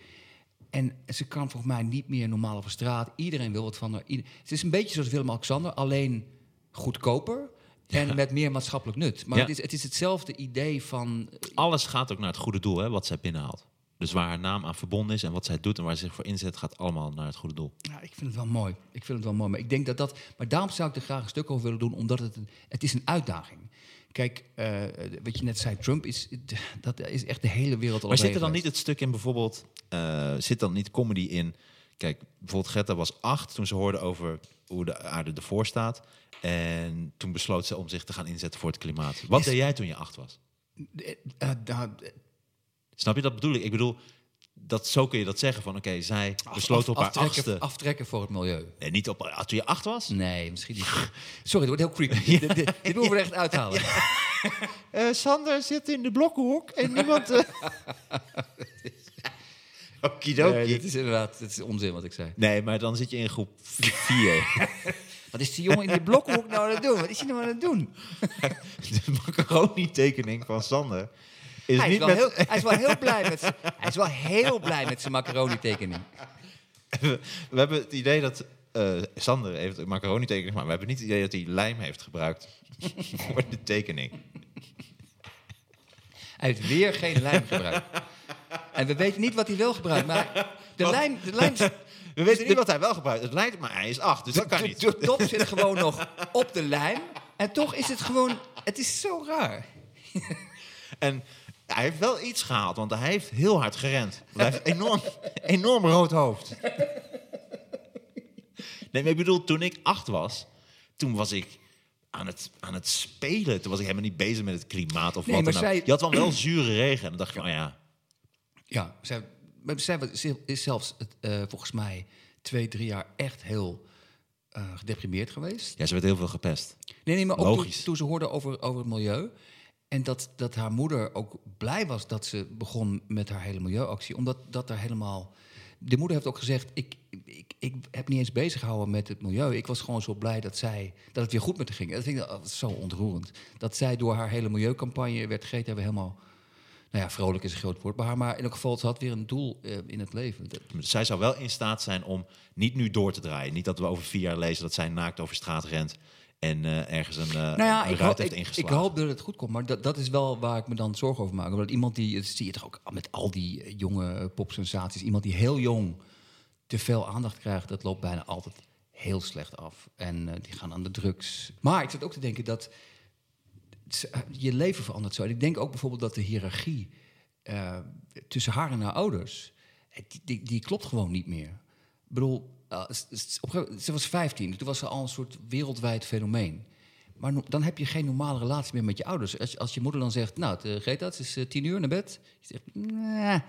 En ze kan volgens mij niet meer normaal over straat. Iedereen wil wat van haar. Ieder- Het is een beetje zoals Willem-Alexander, alleen goedkoper en met meer maatschappelijk nut. Maar Ja. het, is, het is hetzelfde idee van... Alles gaat ook naar het goede doel, hè, wat zij binnenhaalt. Dus waar haar naam aan verbonden is en wat zij doet en waar ze zich voor inzet, gaat allemaal naar het goede doel. Ja, ik vind het wel mooi. Ik vind het wel mooi. Maar ik denk dat dat... Maar daarom zou ik er graag een stuk over willen doen, omdat het een, het is een uitdaging. Kijk, eh, wat je net zei, Trump is, dat is echt de hele wereld al Maar zit er dan niet het stuk in bijvoorbeeld, eh, zit dan niet comedy in? Kijk, bijvoorbeeld Greta was acht toen ze hoorde over hoe de aarde ervoor staat. En toen besloot ze om zich te gaan inzetten voor het klimaat. Wat Is- deed jij toen je acht was? Nou, Snap je dat bedoel ik? Ik bedoel, dat, zo kun je dat zeggen van oké, zij besloot af- op haar aftrekken, achtste. aftrekken voor het milieu. Nee, niet op, toen je acht was? Nee, misschien niet. Sorry, het wordt heel creepy. Dit, dit, dit moeten we er echt uithalen. Eh, Sander zit in de blokkenhoek en niemand... uh... Okidoki. Nee, dit is inderdaad dit is onzin wat ik zei. Nee, maar dan zit je in groep 4. Wat is die jongen in die blokkenhoek nou aan het doen? Wat is hij nou aan het doen? de macaroni-tekening van Sander is Hij is, wel met... heel, hij is wel heel blij met zijn, hij is wel heel blij met zijn macaroni-tekening. we, we hebben het idee dat eh, Sander heeft een macaroni-tekening gemaakt. Maar we hebben niet het idee dat hij lijm heeft gebruikt voor de tekening. Hij heeft weer geen lijm gebruikt. En we weten niet wat hij wel gebruikt, maar de lijm, de lijm, We weten niet wat hij wel gebruikt. Het lijkt, maar hij is acht, dus dat kan de, niet. de top zit gewoon nog op de lijm. En toch is het gewoon, het is zo raar. En hij heeft wel iets gehaald, want hij heeft heel hard gerend. Hij heeft enorm, enorm rood hoofd. Nee, maar ik bedoel, toen ik acht was, toen was ik aan het, aan het spelen. Toen was ik helemaal niet bezig met het klimaat of Nee, wat dan ook. Je had dan wel zure regen. En dan dacht je, oh ja, Ja, zij, zij is zelfs eh, volgens mij twee, drie jaar echt heel eh, gedeprimeerd geweest. ja, ze werd heel veel gepest. Nee, nee, maar ook toen, ze hoorde over, over het milieu. En dat, dat haar moeder ook blij was dat ze begon met haar hele milieuactie. Omdat dat er helemaal... De moeder heeft ook gezegd, ik, ik, ik heb niet eens bezig gehouden met het milieu. Ik was gewoon zo blij dat, zij, dat het weer goed met haar ging. Dat vind ik oh, dat zo ontroerend. Dat zij door haar hele milieucampagne werd Greta weer helemaal... Nou ja, vrolijk is een groot woord bij haar. Maar in elk geval, ze had weer een doel eh, in het leven. Zij zou wel in staat zijn om niet nu door te draaien. Niet dat we over vier jaar lezen dat zij naakt over straat rent En eh, ergens een, uh, nou ja, een ik, hoop, heeft ingeslagen. ik hoop dat het goed komt, maar dat, dat is wel waar ik me dan zorgen over maak. Omdat iemand die, dat zie je toch ook met al die eh, jonge popsensaties, iemand die heel jong te veel aandacht krijgt, dat loopt bijna altijd heel slecht af. En die gaan aan de drugs. Maar ik zat ook te denken dat je leven verandert zo. En ik denk ook bijvoorbeeld dat de hiërarchie tussen haar en haar ouders, die, die, die klopt gewoon niet meer. Ik bedoel, eh, ze was 15, toen was ze al een soort wereldwijd fenomeen. Maar no- dan heb je geen normale relatie meer met je ouders. Als, je- als je moeder dan zegt, nou, eh, Greta, het is eh, tien uur naar bed. Je zegt, nee,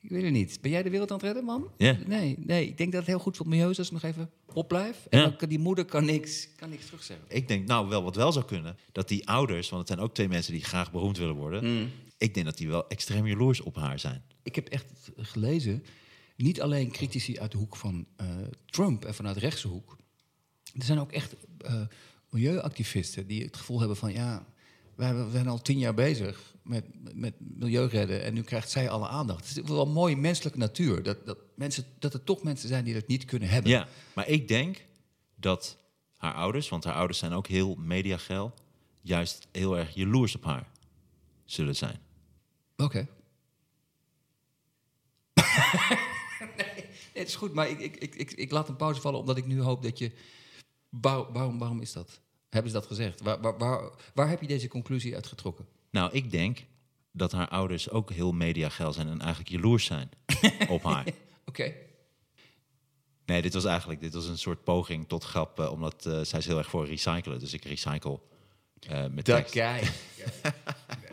ik weet het niet. Ben jij de wereld aan het redden, man? Nee, nee, ik denk dat het heel goed voor het milieu is als ik nog even opblijf. En dan kan die moeder kan niks, kan niks terugzeggen. Ik denk nou wel wat wel zou kunnen, dat die ouders, want het zijn ook twee mensen die graag beroemd willen worden. Ik denk dat die wel extreem jaloers op haar zijn. Ik heb echt gelezen, niet alleen critici uit de hoek van eh, Trump en vanuit de rechtse hoek. Er zijn ook echt eh, milieuactivisten die het gevoel hebben van ja, wij we zijn al tien jaar bezig met, met milieu redden en nu krijgt zij alle aandacht. Het is wel een mooie menselijke natuur dat, dat, mensen, dat er toch mensen zijn die dat niet kunnen hebben. Ja, maar ik denk dat haar ouders, want haar ouders zijn ook heel mediageil, juist heel erg jaloers op haar zullen zijn. Oké. het is goed, maar ik, ik, ik, ik, ik laat een pauze vallen omdat ik nu hoop dat je. Waar, waarom, waarom is dat? Hebben ze dat gezegd? Waar, waar, waar, waar heb je deze conclusie uit getrokken? Nou, ik denk dat haar ouders ook heel mediageil zijn en eigenlijk jaloers zijn op haar. Oké. Nee, dit was eigenlijk dit was een soort poging tot grap, eh, omdat eh, zij is heel erg voor recyclen. Dus ik recycle eh, met Dat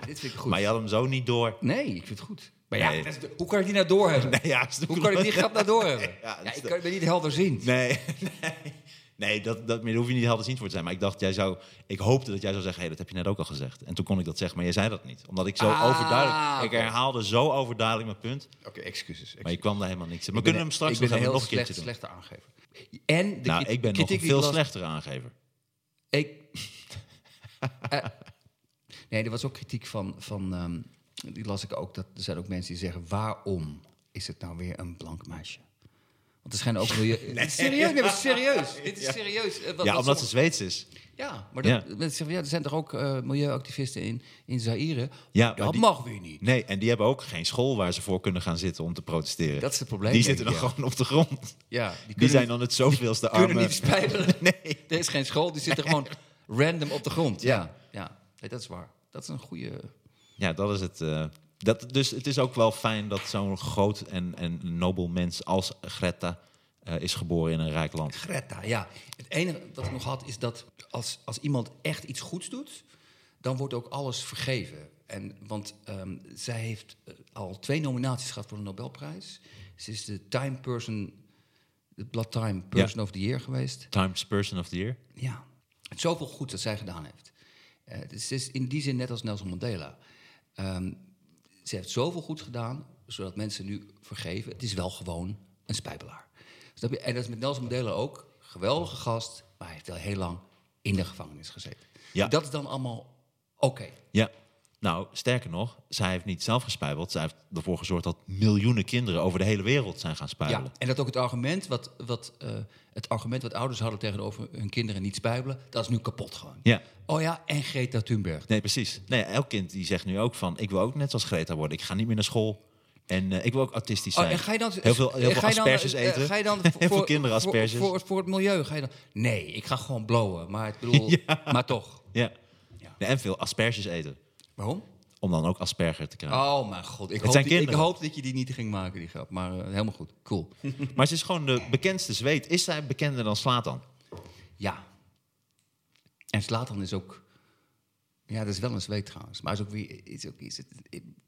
dit vind ik goed. Maar je had hem zo niet door. Nee, ik vind het goed. Maar ja, Nee. dat is de- hoe kan ik die nou doorhebben? Nee, ja, is Hoe kan ik die grap nou doorhebben? Ja, Ja, ik kan, ben niet helder zien. Nee, nee, nee dat, dat, maar daar hoef je niet helder zien voor te zijn. Maar ik dacht, jij zou, ik hoopte dat jij zou zeggen, hey, dat heb je net ook al gezegd. En toen kon ik dat zeggen, maar jij zei dat niet. Omdat ik zo Ah, overduidelijk, ik herhaalde zo overduidelijk mijn punt. Oké, excuses. Maar je kwam daar helemaal niks in. We kunnen hem straks nog, een even heel nog een slecht, keertje doen. slechte aangever. En de Nou, ik ben nog kritiek een die veel las- slechtere aangever. Ik. Eh, nee, er was ook kritiek van. van ehm, die las ik ook. Dat er zijn ook mensen die zeggen: waarom is het nou weer een blank meisje? Want er schijnen ook. milieu- Serieus, nee, serieus. Dit is serieus. Eh, wat- Ja, wat omdat ze Zweeds is. Ja, maar Ja. dat, zeggen, ja, er zijn toch ook eh, milieuactivisten in, in Zaire? Ja, dat die- mag weer niet. Nee, en die hebben ook geen school waar ze voor kunnen gaan zitten om te protesteren. Dat is het probleem. die zitten dan ja. gewoon op de grond. Ja, die, Die kunnen zijn niet- dan het zoveelste kunnen arme... niet spijbelen. Nee. Er is geen school, die zitten gewoon random op de grond. Ja. Ja, ja. Nee, dat is waar. Dat is een goede. Ja, dat is het. eh, dat, dus het is ook wel fijn dat zo'n groot en, en nobel mens als Greta eh, is geboren in een rijk land. Greta, ja. Het enige wat ik nog had is dat als, als iemand echt iets goeds doet, dan wordt ook alles vergeven. En, want ehm, zij heeft eh, al twee nominaties gehad voor de Nobelprijs. Ze is de Time Person, de Blood Time Person of the Year geweest. Times Person of the Year. Ja, het zoveel goed dat zij gedaan heeft. Het is in die zin net als Nelson Mandela. Ehm, ze heeft zoveel goed gedaan, zodat mensen nu vergeven. Het is wel gewoon een spijbelaar. Je? En dat is met Nelson Mandela ook. Geweldige gast, maar hij heeft wel heel lang in de gevangenis gezeten. Ja. Dat is dan allemaal oké. Ja. Nou, sterker nog, zij heeft niet zelf gespijbeld. Zij heeft ervoor gezorgd dat miljoenen kinderen over de hele wereld zijn gaan spijbelen. Ja, en dat ook het argument wat, wat, eh, het argument wat ouders hadden tegenover hun kinderen niet spijbelen, dat is nu kapot gewoon. Ja. Oh ja, en Greta Thunberg. Nee, precies. Nee, elk kind die zegt nu ook van... ik wil ook net zoals Greta worden. Ik ga niet meer naar school. En eh, ik wil ook autistisch zijn. Oh, en ga je dan, heel veel, heel veel dan, asperges eh, eten. Ga je dan heel veel kinderen voor, asperges. voor, voor, het milieu ga je dan... Nee, ik ga gewoon blowen. Maar ik bedoel, maar toch. Ja. Ja. Nee, en veel asperges eten. Waarom? Om dan ook asperger te krijgen. Oh mijn god, ik, hoop, die- ik hoop dat je die niet ging maken, die grap. Maar eh, helemaal goed, cool. Maar ze is gewoon de bekendste zweet. Is zij bekender dan Slatan? ja. En Slatan is ook... Ja, dat is wel een zweet trouwens. Maar is ook weer, is ook, is het,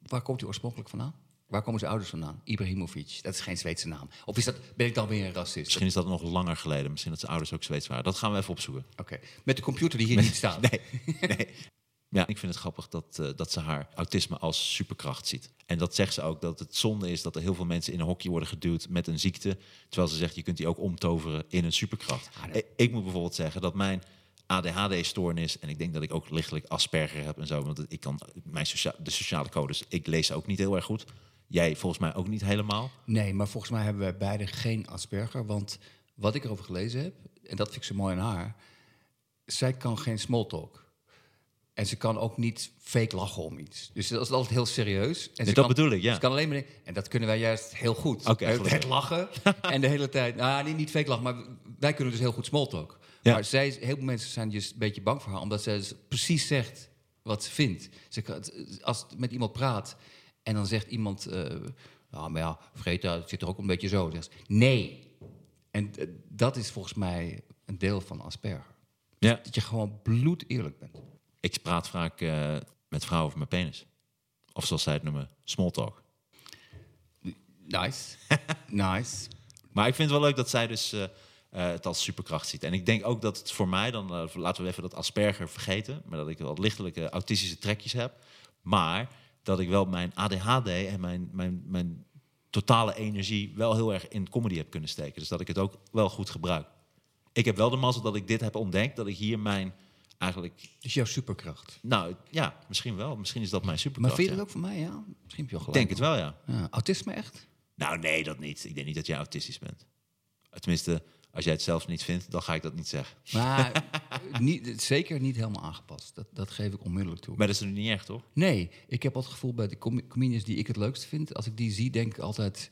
waar komt hij oorspronkelijk vandaan? Waar komen zijn ouders vandaan? Ibrahimovic, dat is geen Zweedse naam. Of is dat, ben ik dan weer een racist? Misschien is dat nog langer geleden. Misschien dat zijn ouders ook Zweeds waren. Dat gaan we even opzoeken. Oké, met de computer die hier niet staat. Nee, nee. Ja, ik vind het grappig dat, eh, dat ze haar autisme als superkracht ziet. En dat zegt ze ook, dat het zonde is dat er heel veel mensen in een hokje worden geduwd met een ziekte. Terwijl ze zegt, je kunt die ook omtoveren in een superkracht. Ik, moet bijvoorbeeld zeggen dat mijn ADHD-stoornis... en ik denk dat ik ook lichtelijk Asperger heb en zo... want ik kan mijn socia de sociale codes, ik lees ze ook niet heel erg goed. Jij volgens mij ook niet helemaal. Nee, maar volgens mij hebben wij beide geen Asperger. Want wat ik erover gelezen heb, en dat vind ik zo mooi aan haar... zij kan geen small talk. En ze kan ook niet fake lachen om iets. Dus dat is altijd heel serieus. En ze dat kan, bedoel ik, ja. Ze kan alleen maar... En dat kunnen wij juist heel goed. Oké, het lachen en de hele tijd... Nou, niet, niet fake lachen, maar wij kunnen dus heel goed small talk. Ja. Maar zij, heel veel mensen zijn dus een beetje bang voor haar... omdat zij dus precies zegt wat ze vindt. Ze kan, als het met iemand praat en dan zegt iemand... eh nou, maar ja, Vreta, het zit er ook een beetje zo. Zegt nee. En eh, dat is volgens mij een deel van Asperger. Ja. Dat je gewoon bloed eerlijk bent. Ik praat vaak eh, met vrouwen over mijn penis. Of zoals zij het noemen, small talk. Nice. nice. Maar ik vind het wel leuk dat zij dus eh, eh, het als superkracht ziet. En ik denk ook dat het voor mij, dan laten we even dat Asperger vergeten, maar dat ik wel lichtelijke autistische trekjes heb. Maar dat ik wel mijn ADHD en mijn, mijn, mijn totale energie wel heel erg in comedy heb kunnen steken. Dus dat ik het ook wel goed gebruik. Ik heb wel de mazzel dat ik dit heb ontdekt, dat ik hier mijn eigenlijk... Dus jouw superkracht. Nou ja, misschien wel. Misschien is dat mijn Maar superkracht. vind je ja. ook van mij, ja? Misschien heb je wel denk het wel, ja. Ja, autisme echt? Nou, nee, dat niet. Ik denk niet dat jij autistisch bent. Tenminste, als jij het zelf niet vindt, dan ga ik dat niet zeggen. Maar niet, zeker niet helemaal aangepast. Dat, dat geef ik onmiddellijk toe. Maar dat is nu niet echt, toch? Nee, ik heb het gevoel bij de com- comedians die ik het leukst vind... als ik die zie, denk ik altijd...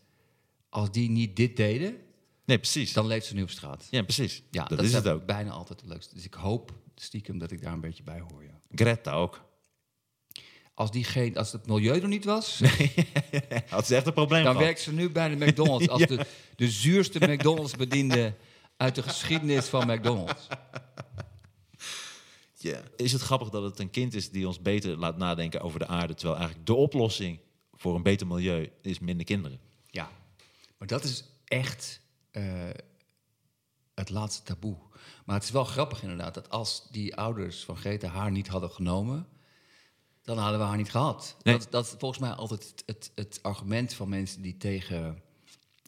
als die niet dit deden, Nee, precies. dan leeft ze nu op straat. Ja, precies. Ja, dat, is het ook. bijna altijd het leukste. Dus ik hoop stiekem dat ik daar een beetje bij hoor, ja. Greta ook. Als, die geen, als het milieu er niet was, Had ze echt een probleem dan gehad. werkt ze nu bij de McDonald's... als de, de zuurste McDonald's-bediende uit de geschiedenis van McDonald's. Ja. Is het grappig dat het een kind is die ons beter laat nadenken over de aarde, terwijl eigenlijk de oplossing voor een beter milieu is minder kinderen. Ja, maar dat is echt eh, het laatste taboe. Maar het is wel grappig inderdaad dat als die ouders van Greta haar niet hadden genomen, dan hadden we haar niet gehad. Nee. Dat, dat is volgens mij altijd het, het, het argument van mensen die tegen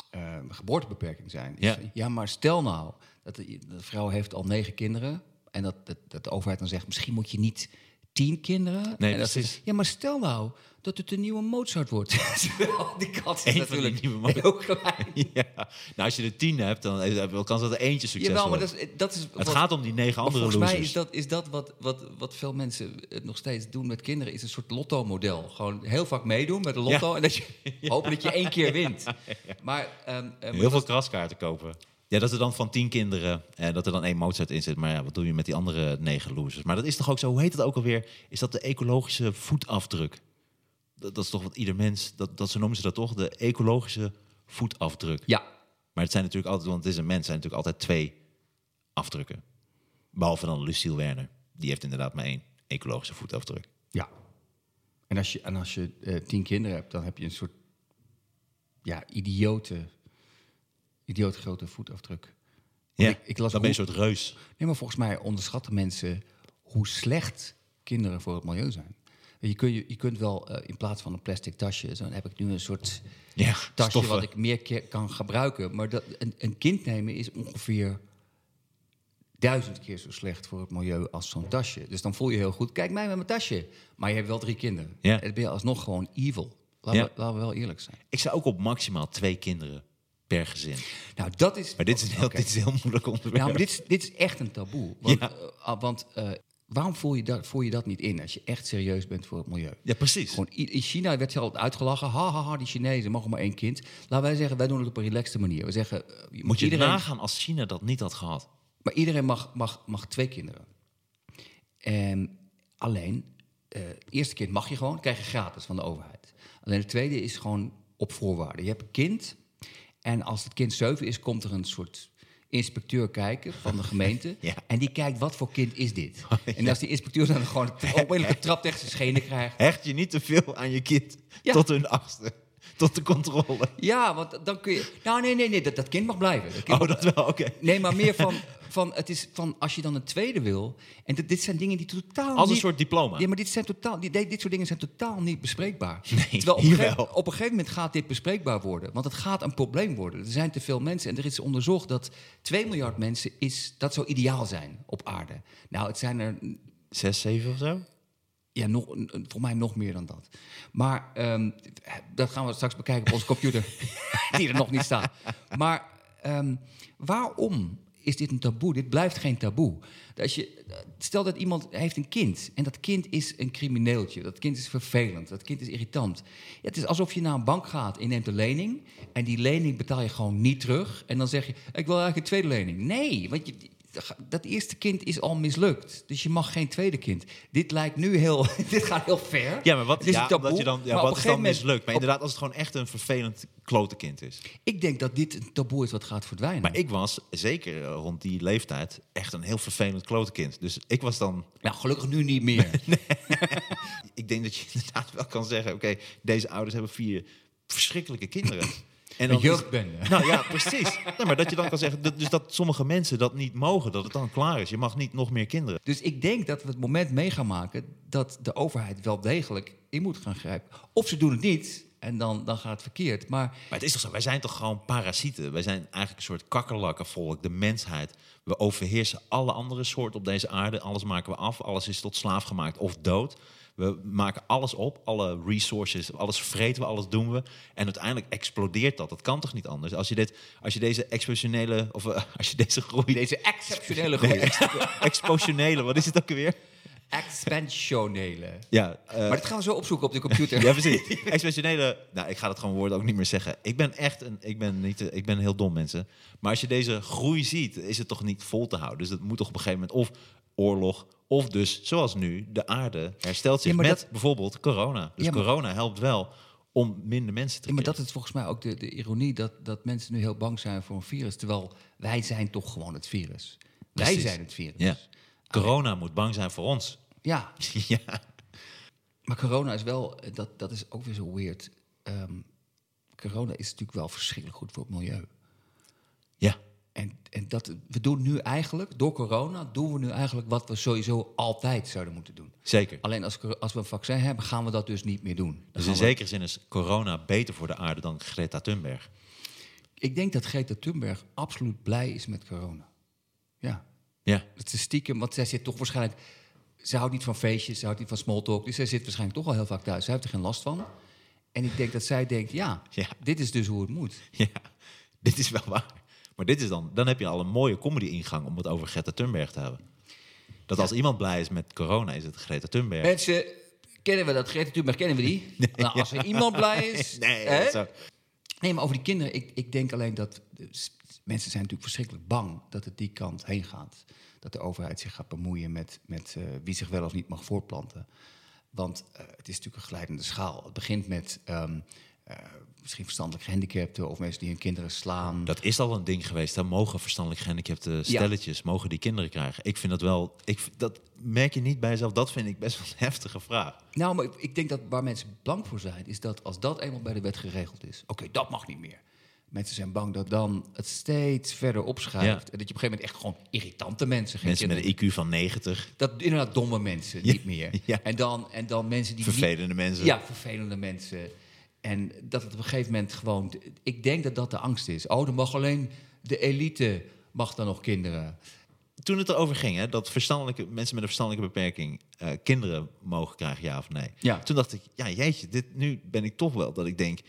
eh, geboortebeperking zijn. Ja. Is, ja, maar stel nou dat de, de vrouw heeft al negen kinderen en dat, dat, dat de overheid dan zegt misschien moet je niet tien kinderen. Nee, en dat precies. ja, maar stel nou dat het een nieuwe Mozart wordt. die kans is Eén natuurlijk nieuwe heel klein. Ja. Nou, als je er tien hebt, dan is het wel kans dat er eentje succes Jawel, maar wordt. dat is, dat is Het wat- gaat om die negen andere volgens mij losers. is dat, is dat wat, wat, wat veel mensen het nog steeds doen met kinderen, is een soort lotto-model. Gewoon heel vaak meedoen met een lotto Ja. en dat je hopen dat je één keer wint. Maar, ehm, eh, Heel veel kraskaarten kopen. Ja, dat er dan van tien kinderen, en dat er dan één Mozart in zit. Maar ja, wat doe je met die andere negen losers? Maar dat is toch ook zo, hoe heet het ook alweer? Is dat de ecologische voetafdruk? Dat, dat is toch wat ieder mens, dat, dat, zo noemen ze dat toch? De ecologische voetafdruk. ja, Maar het zijn natuurlijk altijd, want het is een mens, zijn natuurlijk altijd twee afdrukken. Behalve dan Lucille Werner. Die heeft inderdaad maar één ecologische voetafdruk. ja. En als je, en als je eh, tien kinderen hebt, dan heb je een soort ja, idiote, idiote grote voetafdruk. Ja, ik- ik las dan ben je een soort reus. Nee, maar volgens mij onderschatten mensen hoe slecht kinderen voor het milieu zijn. Je, kun, je, je kunt wel eh, in plaats van een plastic tasje, zo dan heb ik nu een soort Ja, tasje stoffen. wat ik meer keer kan gebruiken. Maar dat, een, een kind nemen is ongeveer duizend keer zo slecht voor het milieu als zo'n tasje. Dus dan voel je heel goed, kijk mij met mijn tasje. Maar je hebt wel drie kinderen. Ja. En dan ben je alsnog gewoon evil. Laten, Ja. we, laten we wel eerlijk zijn. Ik zou ook op maximaal twee kinderen per gezin. Nou, dat is... Maar dit is een heel, dit is een heel moeilijk onderwerp. Nou, maar dit is, dit is echt een taboe. Want, Ja. eh, ah, want eh, waarom voel je, dat, voel je dat niet in als je echt serieus bent voor het milieu? Ja, precies. Gewoon, in China werd je altijd uitgelachen. Ha, ha, ha, die Chinezen mogen maar één kind. Laten wij zeggen, wij doen het op een relaxte manier. We zeggen, eh, je Moet je iedereen, nagaan als China dat niet had gehad. Maar iedereen mag, mag, mag twee kinderen. En alleen, het eerste kind mag je gewoon, krijg je gratis van de overheid. Alleen het tweede is gewoon op voorwaarden. Je hebt een kind en als het kind zeven is, komt er een soort inspecteur kijken van de gemeente. Ja. En die kijkt, wat voor kind is dit? En als die inspecteur dan gewoon een trap tegen zijn schenen krijgt. Hecht je niet te veel aan je kind Ja. tot hun achtste. Tot de controle. Ja, want dan kun je... Nou, nee, nee, nee, dat, dat kind mag blijven. Dat kind Oh, dat wel, oké. Nee, maar meer van, van, het is van als je dan een tweede wil. En dit, dit zijn dingen die totaal. Als een niet- soort diploma. Ja, maar dit, zijn totaal, die, dit soort dingen zijn totaal niet bespreekbaar. Nee, Terwijl op gegeven, op een gegeven moment gaat dit bespreekbaar worden. Want het gaat een probleem worden. Er zijn te veel mensen. En er is onderzocht dat 2 miljard mensen is, dat zou ideaal zijn op aarde. Nou, het zijn er Zes, zeven of zo? Ja, nog, voor mij nog meer dan dat. Maar ehm, dat gaan we straks bekijken op onze computer, die er nog niet staat. Maar ehm, waarom is dit een taboe. Dit blijft geen taboe. Als je, stel dat iemand heeft een kind en dat kind is een crimineeltje. Dat kind is vervelend, dat kind is irritant. Het is alsof je naar een bank gaat en neemt een lening... en die lening betaal je gewoon niet terug. En dan zeg je, ik wil eigenlijk een tweede lening. Nee, want je, dat eerste kind is al mislukt. Dus je mag geen tweede kind. Dit lijkt nu heel... dit gaat heel ver. Ja, maar wat, is ja, je dan, ja, wat is dan moment- mislukt? Maar op- inderdaad, als het gewoon echt een vervelend klote kind is. Ik denk dat dit een taboe is wat gaat verdwijnen. Maar ik was, zeker eh, rond die leeftijd, echt een heel vervelend klote kind. Dus ik was dan... Nou, gelukkig nu niet meer. Ik denk dat je inderdaad wel kan zeggen... oké, deze ouders hebben vier verschrikkelijke kinderen. En Een is- jeugdbende. Nou ja, precies. Nee, maar dat je dan kan zeggen, dat, dus dat sommige mensen dat niet mogen, dat het dan klaar is. Je mag niet nog meer kinderen. Dus ik denk dat we het moment mee gaan maken dat de overheid wel degelijk in moet gaan grijpen. Of ze doen het niet en dan, dan gaat het verkeerd. Maar Maar het is toch zo, wij zijn toch gewoon parasieten? Wij zijn eigenlijk een soort kakkerlakkenvolk, de mensheid. We overheersen alle andere soorten op deze aarde. Alles maken we af, alles is tot slaaf gemaakt of dood. We maken alles op, alle resources, alles vreten we, alles doen we. En uiteindelijk explodeert dat. Dat kan toch niet anders? Als je, dit, als je deze expositionele, of eh, als je deze groei... deze exceptionele groei. Nee, wat is het ook weer? Expansionele. Ja, eh, Maar dat gaan we zo opzoeken op de computer. Ja, precies. Expansionele. Nou, ik ga het gewoon woorden ook niet meer zeggen. Ik ben echt een. Ik ben, niet, ik ben heel dom, mensen. Maar als je deze groei ziet, is het toch niet vol te houden. Dus dat moet toch op een gegeven moment of oorlog. Of dus, zoals nu, de aarde herstelt zich Ja, met dat- bijvoorbeeld corona. Dus Ja, maar- corona helpt wel om minder mensen te Ja, maar dat is volgens mij ook de, de ironie dat, dat mensen nu heel bang zijn voor een virus. Terwijl wij zijn toch gewoon het virus. Wij Precies. zijn het virus. Ja. Corona moet bang zijn voor ons. ja, ja. maar corona is wel, dat, dat is ook weer zo weird. Ehm, corona is natuurlijk wel verschrikkelijk goed voor het milieu. En, en dat, we doen nu eigenlijk, door corona, doen we nu eigenlijk wat we sowieso altijd zouden moeten doen. Zeker. Alleen als, als we een vaccin hebben, gaan we dat dus niet meer doen. Dan Dus in we- zekere zin is corona beter voor de aarde dan Greta Thunberg. Ik denk dat Greta Thunberg absoluut blij is met corona. Ja. Ja. Het is stiekem, want zij zit toch waarschijnlijk... Ze houdt niet van feestjes, ze houdt niet van small talk. Dus zij zit waarschijnlijk toch wel heel vaak thuis. Zij heeft er geen last van. En ik denk dat zij denkt, ja, Ja. dit is dus hoe het moet. Ja, dit is wel waar. Maar dit is dan, dan heb je al een mooie comedy-ingang om het over Greta Thunberg te hebben. Dat als iemand blij is met corona, is het Greta Thunberg. Mensen, kennen we dat? Greta Thunberg, kennen we die? nou, als er iemand blij is... Nee, hè? zo. nee, maar over die kinderen, ik, ik denk alleen dat... mensen zijn natuurlijk verschrikkelijk bang dat het die kant heen gaat. Dat de overheid zich gaat bemoeien met, met eh, wie zich wel of niet mag voortplanten. Want eh, het is natuurlijk een glijdende schaal. Het begint met ehm, eh, misschien verstandelijk gehandicapten... of mensen die hun kinderen slaan. Dat is al een ding geweest. Hè? Mogen verstandelijk gehandicapte stelletjes, mogen die kinderen krijgen? Ik vind dat wel, ik, dat merk je niet bij jezelf. Dat vind ik best wel een heftige vraag. Nou, maar ik, ik denk dat waar mensen bang voor zijn, is dat als dat eenmaal bij de wet geregeld is, oké, dat mag niet meer. Mensen zijn bang dat dan het steeds verder opschuift. Ja. En dat je op een gegeven moment echt gewoon irritante mensen, Mensen met een IQ van 90, dat inderdaad domme mensen Ja, niet meer. ja. En, dan, en dan mensen die niet- vervelende mensen. ja, vervelende mensen. En dat het op een gegeven moment gewoon. Ik denk dat dat de angst is. Oh, dan mag alleen de elite mag dan nog kinderen. Toen het erover ging, hè, dat verstandelijke, mensen met een verstandelijke beperking eh, kinderen mogen krijgen, ja of nee. Ja. Toen dacht ik, ja jeetje, dit, nu ben ik toch wel dat ik denk,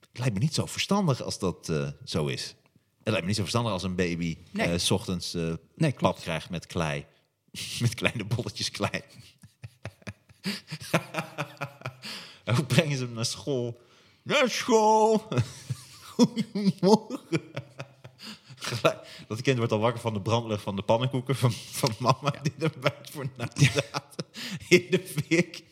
het lijkt me niet zo verstandig als dat eh, zo is. Het lijkt me niet zo verstandig als een baby Nee. eh, 's ochtends Nee, pap krijgt met klei. met kleine bolletjes klei. En Hoe brengen ze hem naar school? Naar school! Goedemorgen! Dat kind wordt al wakker van de brandlucht van de pannenkoeken van, van mama die er buiten voor na zaten. In de fik.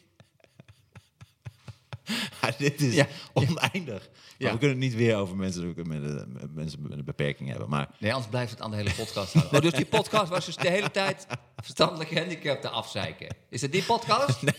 Ja, dit is Ja. oneindig. Ja. we kunnen het niet weer over mensen met, mensen met een beperking hebben. Maar Nee, anders blijft het aan de hele podcast houden. Oh, dus die podcast was dus de hele tijd verstandelijk gehandicapten afzeiken. Is het die podcast?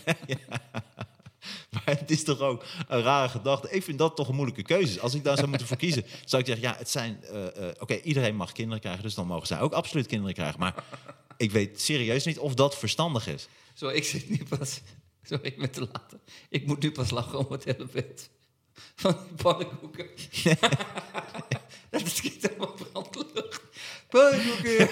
Maar het is toch ook een rare gedachte. Ik vind dat toch een moeilijke keuze. Als ik daar zou moeten voor kiezen, zou ik zeggen: ja, het zijn. eh, eh, Oké, iedereen mag kinderen krijgen, dus dan mogen zij ook absoluut kinderen krijgen. Maar ik weet serieus niet of dat verstandig is. Zo, ik zit nu pas... Sorry, ik ben te laat. Ik moet nu pas lachen om het hele beeld van die pannenkoeken. dat is kind allemaal brandlucht. Pannenkoeken!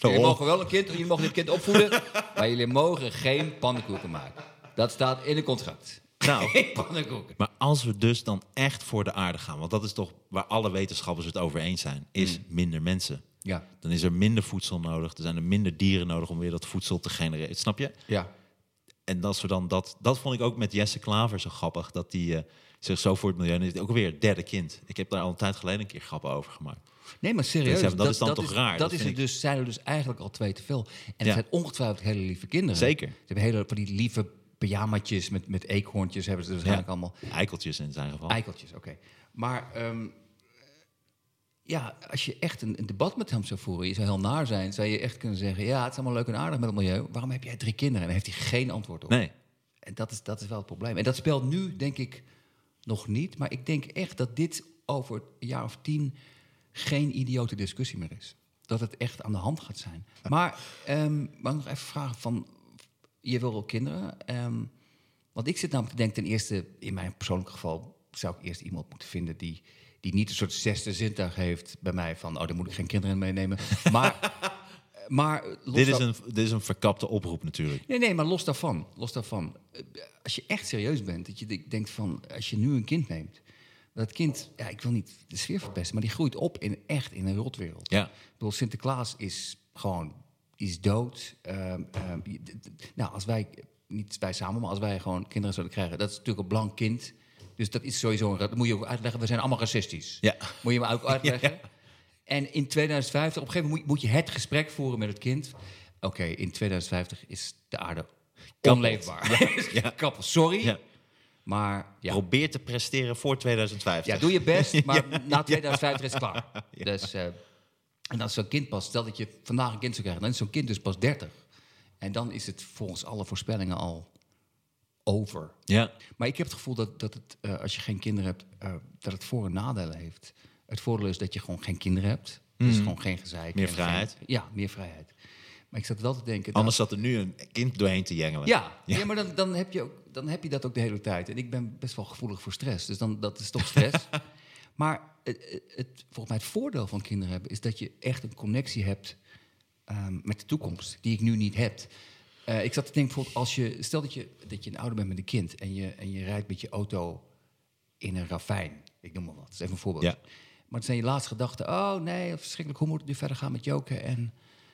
Jullie mogen wel een kind, jullie mogen dit kind opvoeden, maar jullie mogen geen pannenkoeken maken. Dat staat in een contract. Nou, pannenkoeken. maar als we dus dan echt voor de aarde gaan, want dat is toch waar alle wetenschappers het over eens zijn, is Mm. minder mensen. Ja, Dan is er minder voedsel nodig, er zijn er minder dieren nodig om weer dat voedsel te genereren. Snap je? ja. En als we dan dat, dat vond ik ook met Jesse Klaver zo grappig, dat die eh, zich zo voor het milieu, en ook weer het derde kind. Ik heb daar al een tijd geleden een keer grappen over gemaakt. Nee, maar serieus. Dus ja, dat is dan toch raar, Dat, dat is het dus, zijn er dus eigenlijk al twee te veel. En het Ja. zijn ongetwijfeld hele lieve kinderen. Zeker. Ze hebben hele van die lieve pyjamaatjes met, met eekhoorntjes hebben ze waarschijnlijk allemaal. Eikeltjes in zijn geval. Eikeltjes, oké. Maar ehm, ja, als je echt een, een debat met hem zou voeren, je zou heel naar zijn, zou je echt kunnen zeggen: Ja, het is allemaal leuk en aardig met het milieu. Waarom heb jij drie kinderen? En daar heeft hij geen antwoord op. Nee. En dat is, dat is wel het probleem. En dat speelt nu, denk ik, nog niet. Maar ik denk echt dat dit over een jaar of tien geen idiote discussie meer is. Dat het echt aan de hand gaat zijn. Maar ehm mag ik nog even vragen van... Je wil wel kinderen. ehm, want ik zit namelijk te denken, ten eerste... In mijn persoonlijke geval zou ik eerst iemand moeten vinden... die, die niet een soort zesde zintuig heeft bij mij... van, oh, daar moet ik geen kinderen in meenemen. Maar... maar Dit is, een, dit is een verkapte oproep natuurlijk. Nee, nee, maar los daarvan. Los daarvan. Als je echt serieus bent, dat je de- denkt van, als je nu een kind neemt, dat kind, ja, ik wil niet de sfeer verpesten, maar die groeit op in echt in een rotwereld. Ja. Ik bedoel, Sinterklaas is gewoon, is dood. D- nou, als wij, niet wij samen, maar als wij gewoon kinderen zouden krijgen, dat is natuurlijk een blank kind. Dus dat is sowieso, een, dat moet je ook uitleggen, we zijn allemaal racistisch. Ja. Moet je me ook uitleggen? En in 2050, op een gegeven moment moet je, moet je het gesprek voeren met het kind. Oké, in 2050 is de aarde onleefbaar. Ja, Kappel, sorry. Maar ja. Probeer te presteren voor 2050. ja, doe je best, maar na 2050 is het klaar. Dus, eh, en als zo'n kind pas, stel dat je vandaag een kind zou krijgen, dan is zo'n kind dus pas 30. En dan is het volgens alle voorspellingen al over. Ja. Maar ik heb het gevoel dat, dat het, eh, als je geen kinderen hebt, eh, dat het voor- en nadelen heeft. Het voordeel is dat je gewoon geen kinderen hebt. Dus gewoon geen gezeik. Meer vrijheid. geen- ja, meer vrijheid. Maar ik zat wel te denken... Anders zat er nu een kind doorheen te jengelen. Ja, ja. maar dan, dan, heb je ook, dan heb je dat ook de hele tijd. En ik ben best wel gevoelig voor stress. Dus dan, dat is toch stress. maar het, het, volgens mij het voordeel van kinderen hebben... is dat je echt een connectie hebt ehm, met de toekomst... die ik nu niet heb. Eh, ik zat te denken, bijvoorbeeld, als je, stel dat je, dat je een ouder bent met een kind... En je, en je rijdt met je auto in een ravijn. Ik noem maar wat. Dat is even een voorbeeld. Ja. Maar het zijn je laatste gedachten... oh nee, verschrikkelijk, hoe moet het nu verder gaan met Joke en...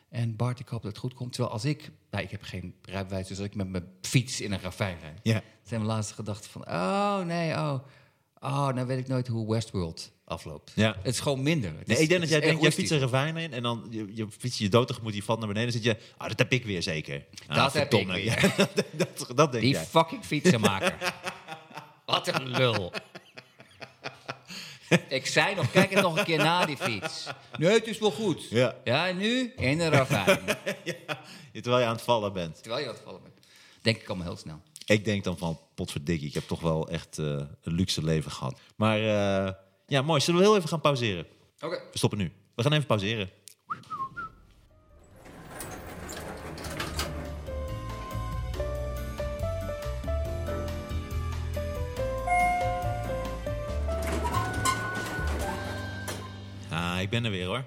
En Bart, ik hoop dat het goed komt. Terwijl als ik, nou, ik heb geen rijbewijs, dus als ik met mijn fiets in een ravijn rijd, Ja. zijn mijn laatste gedachten van, oh nee, oh, oh, nou weet ik nooit hoe Westworld afloopt. Ja. Het is gewoon minder. Het Nee, is- ik denk dat jij is denkt, jij fietst een ravijn in en dan je, je fiets je dood tegemoet, je valt naar beneden, dan zit je, ah, dat heb ik weer zeker. Ah, Dat heb ik weer. Dat, dat, dat denk Die jij. fucking fietsenmaker. Wat een lul. Ik zei nog, kijk het nog een keer na, die fiets. Nee, het is wel goed. Ja. Ja, en nu in een ravijn. Terwijl je aan het vallen bent. Terwijl je aan het vallen bent. Denk ik allemaal heel snel. Ik denk dan van, potverdikkie, ik heb toch wel echt eh, een luxe leven gehad. Maar eh, ja, mooi. Zullen we heel even gaan pauzeren? Oké. We stoppen nu. We gaan even pauzeren. Ik ben er weer hoor.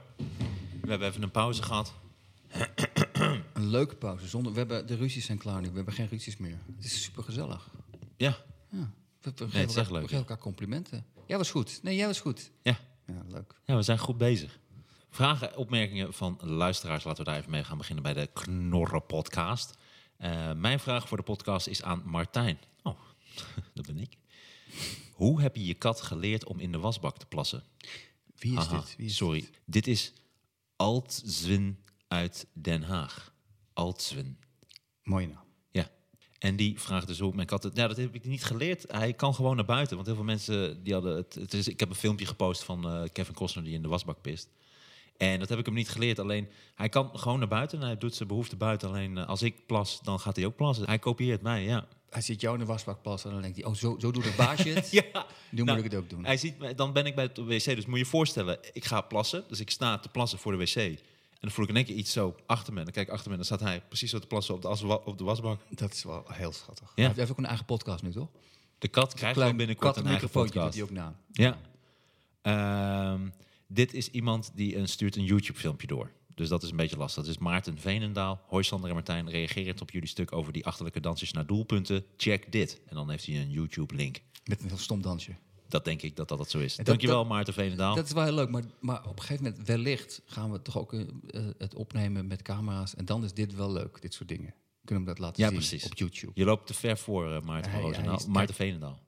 We hebben even een pauze gehad. Een leuke pauze. Zonder, we hebben, de ruzies zijn klaar nu. We hebben geen ruzies meer. Het is super gezellig. Ja, Ja. We, we, het geven is echt elkaar, leuk, we geven elkaar complimenten. Jij was goed. Nee, jij was goed. ja. Ja, leuk. Ja, we zijn goed bezig. Vragen, opmerkingen van luisteraars. Laten we daar even mee gaan beginnen bij de Knorren podcast. Eh, mijn vraag voor de podcast is aan Martijn. Oh, dat ben ik. Hoe heb je je kat geleerd om in de wasbak te plassen? Wie is dit? Wie is sorry. dit? Dit is Altzwin uit Den Haag. Altzwin. Mooie naam. Ja. En die vraagt dus hoe ik mijn kat... het- Ja, dat heb ik niet geleerd. Hij kan gewoon naar buiten. Want heel veel mensen die hadden... Het, het is, ik heb een filmpje gepost van eh, Kevin Costner die in de wasbak pist. En dat heb ik hem niet geleerd. Alleen, hij kan gewoon naar buiten. En hij doet zijn behoefte buiten. Alleen, eh, als ik plas, dan gaat hij ook plassen. Hij kopieert mij, ja. Hij ziet jou in de wasbak plassen en dan denkt hij... Oh, zo, zo doet het baasje het. Ja. Nu Nou, moet ik het ook doen. Hij ziet dan ben ik bij het wc. Dus moet je je voorstellen, ik ga plassen. Dus ik sta te plassen voor de wc. En dan voel ik in één keer iets zo achter me. En dan kijk ik achter me en dan staat hij precies zo te plassen op de, as- op de wasbak. Dat is wel heel schattig. Ja. Hij heeft ook een eigen podcast nu, toch? De kat krijgt dan binnenkort een eigen podcast. hij ook na. Ja. Ehm, dit is iemand die een, stuurt een YouTube-filmpje door. Dus dat is een beetje lastig. Dat is Maarten Veenendaal. Hoi Sander en Martijn, reagerend op jullie stuk over die achterlijke dansjes naar doelpunten. Check dit. En dan heeft hij een YouTube-link. Met een heel stom dansje. Dat denk ik dat dat, dat zo is. dat- Dankjewel, dat- Maarten Veenendaal. Dat is wel heel leuk, maar, maar op een gegeven moment wellicht gaan we toch ook eh, eh, het opnemen met camera's. En dan is dit wel leuk, dit soort dingen. Kunnen we dat laten Ja, zien precies. op YouTube. Je loopt te ver voor eh, Maarten Roosendaal. is- Maarten Veenendaal.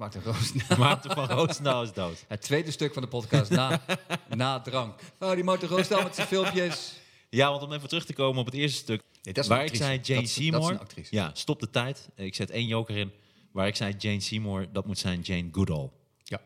Maarten Roos. Maarten van Roosendaal is dood. Het tweede stuk van de podcast na, na drank. Oh, die Maarten Roosdaal met zijn filmpjes. Ja, want om even terug te komen op het eerste stuk. Nee, dat is een waar ik actrice. zei Jane Dat is- dat is Seymour. een actrice. Ja, stop de tijd. Ik zet één joker in. Waar ik zei Jane Seymour, dat moet zijn Jane Goodall. Ja.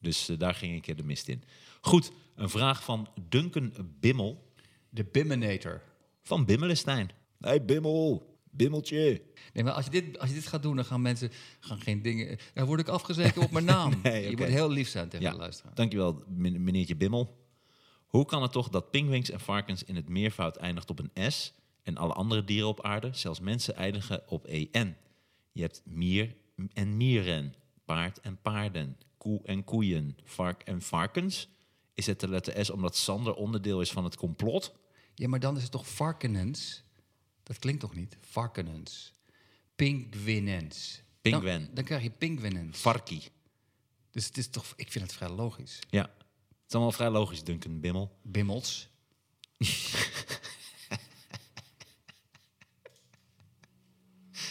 Dus eh, daar ging ik de mist in. Goed, een vraag van Duncan Bimmel De Biminator. van Bimmelenstein. Hey Bimmel, Bimmeltje. Nee, maar als je, dit, als je dit gaat doen, dan gaan mensen gaan geen dingen... Dan word ik afgezekerd op mijn naam. Nee, Je moet heel lief zijn tegen Ja, de luisteraar. dankjewel meneertje Bimmel. Hoe kan het toch dat pingwings en varkens in het meervoud eindigt op een S... en alle andere dieren op aarde, zelfs mensen, eindigen op EN? Je hebt mier en mieren, paard en paarden, koe en koeien, vark en varkens. Is het de letter S omdat Sander onderdeel is van het complot? Ja, maar dan is het toch varkenens? Dat klinkt toch niet? Varkenens. Pingwinens. Pingwin. Dan, dan krijg je pingwinens. Varkie. dus het is toch... Ik vind het vrij logisch. Ja, het is allemaal vrij logisch, Duncan Bimmel. Bimmels.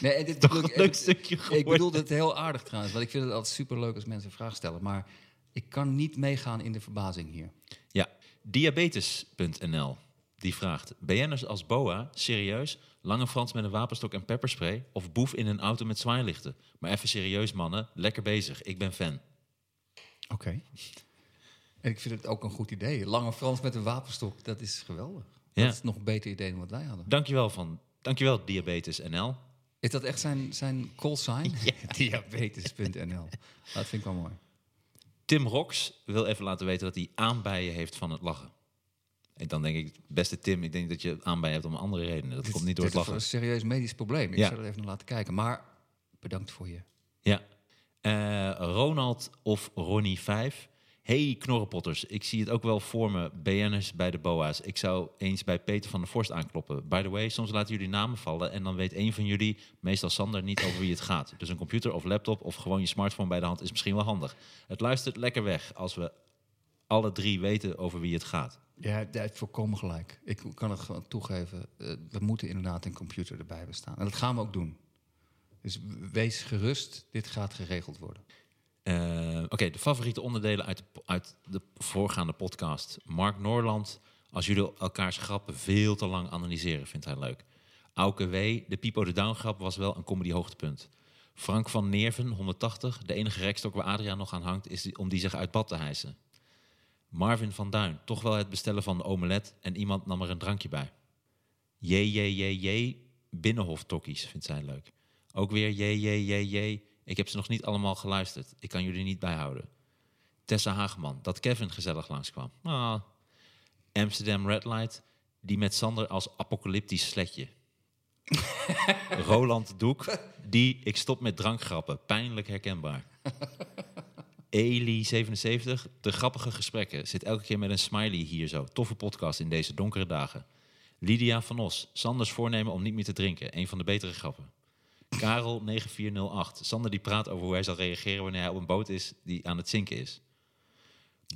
nee, dit Toch bedoel een ik- leuk stukje Ik bedoel het heel aardig trouwens, want ik vind het altijd superleuk als mensen vragen stellen. Maar ik kan niet meegaan in de verbazing hier. Ja, diabetes.nl. Die vraagt: BN'ers als Boa, serieus? Lange Frans met een wapenstok en pepperspray? Of boef in een auto met zwaailichten? Maar even serieus, mannen. Lekker bezig. Ik ben fan. Oké. En ik vind het ook een goed idee. Lange Frans met een wapenstok, dat is geweldig. Ja. Dat is nog een beter idee dan wat wij hadden. Dankjewel, van, dankjewel Diabetes.nl. Is dat echt zijn, zijn call sign? Diabetes.nl. Dat vind ik wel mooi. Tim Rox wil even laten weten dat hij aanbijen heeft van het lachen. En dan denk ik, beste Tim, ik denk dat je aanbijen hebt om andere redenen. Dat Dit- komt niet door het dit is lachen. een serieus medisch probleem. Ik Ja. zou er even naar laten kijken. Maar bedankt voor je. Ja. Eh, Ronald of Ronnie 5. Hey knorrenpotters, ik zie het ook wel voor me, BN'ers bij de BOA's. Ik zou eens bij Peter van der Vorst aankloppen. By the way, soms laten jullie namen vallen en dan weet een van jullie, meestal Sander, niet over wie het gaat. Dus een computer of laptop of gewoon je smartphone bij de hand is misschien wel handig. Het luistert lekker weg als we alle drie weten over wie het gaat. Ja, heeft volkomen gelijk. Ik kan het gewoon toegeven. Eh, we moeten inderdaad een computer erbij hebben staan. En dat gaan we ook doen. Dus wees gerust, dit gaat geregeld worden. Eh, Oké, de favoriete onderdelen uit de, uit de voorgaande podcast. Mark Noorland, als jullie elkaars grappen veel te lang analyseren, vindt hij leuk. Auke W., de Pipo de Down grap was wel een comedy hoogtepunt. Frank van Neerven, 180, de enige rekstok waar Adriaan nog aan hangt, is om die zich uit bad te hijsen. Marvin van Duin, toch wel het bestellen van de omelet en iemand nam er een drankje bij. JJJJ, binnenhoftokkies, vindt zij leuk. Ook weer JJJJ, ik heb ze nog niet allemaal geluisterd. Ik kan jullie niet bijhouden. Tessa Hageman, dat Kevin gezellig langskwam. Ah. Amsterdam Red Light, die met Sander als apocalyptisch sletje. Roland Doek, die ik stop met drankgrappen. Pijnlijk herkenbaar. Eli77, de grappige gesprekken. Zit elke keer met een smiley hier zo. Toffe podcast in deze donkere dagen. Lydia van Os, Sanders voornemen om niet meer te drinken. Een van de betere grappen. Karel 9408, Sander die praat over hoe hij zal reageren wanneer hij op een boot is die aan het zinken is.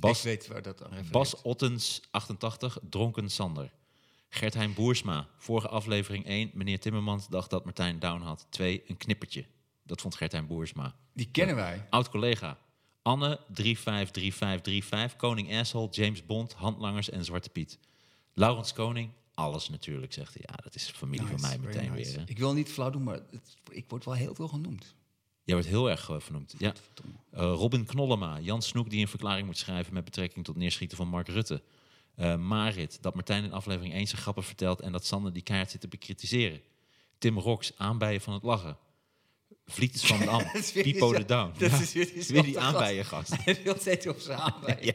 Bas, ik weet waar dat aan. Bas Ottens, 88, dronken Sander. Gertijn Boersma, vorige aflevering 1. Meneer Timmermans dacht dat Martijn down had. 2, een knippertje. Dat vond Gertijn Boersma. Die kennen wij. Oud collega. Anne, 353535. Koning Asshole, James Bond, Handlangers en Zwarte Piet. Laurens Koning, alles natuurlijk, zegt hij. Ja, dat is familie van mij meteen nice. weer. Hè? Ik wil niet flauw doen, maar het, ik word wel heel veel genoemd. Jij wordt heel erg eh, vernoemd. Ja. Eh, Robin Knollema, Jan Snoek die een verklaring moet schrijven met betrekking tot neerschieten van Mark Rutte. Eh, Marit, dat Martijn in aflevering 1 zijn grappen vertelt en dat Sander die keihard zit te bekritiseren. Tim Rox, aanbijen van het lachen. Vlietens van den Am, Dat is weer Pipo die- de Down. dat Ja, is weer weer die gast. aanbijen gast. Hij wil steeds op zijn aanbijen. Ja,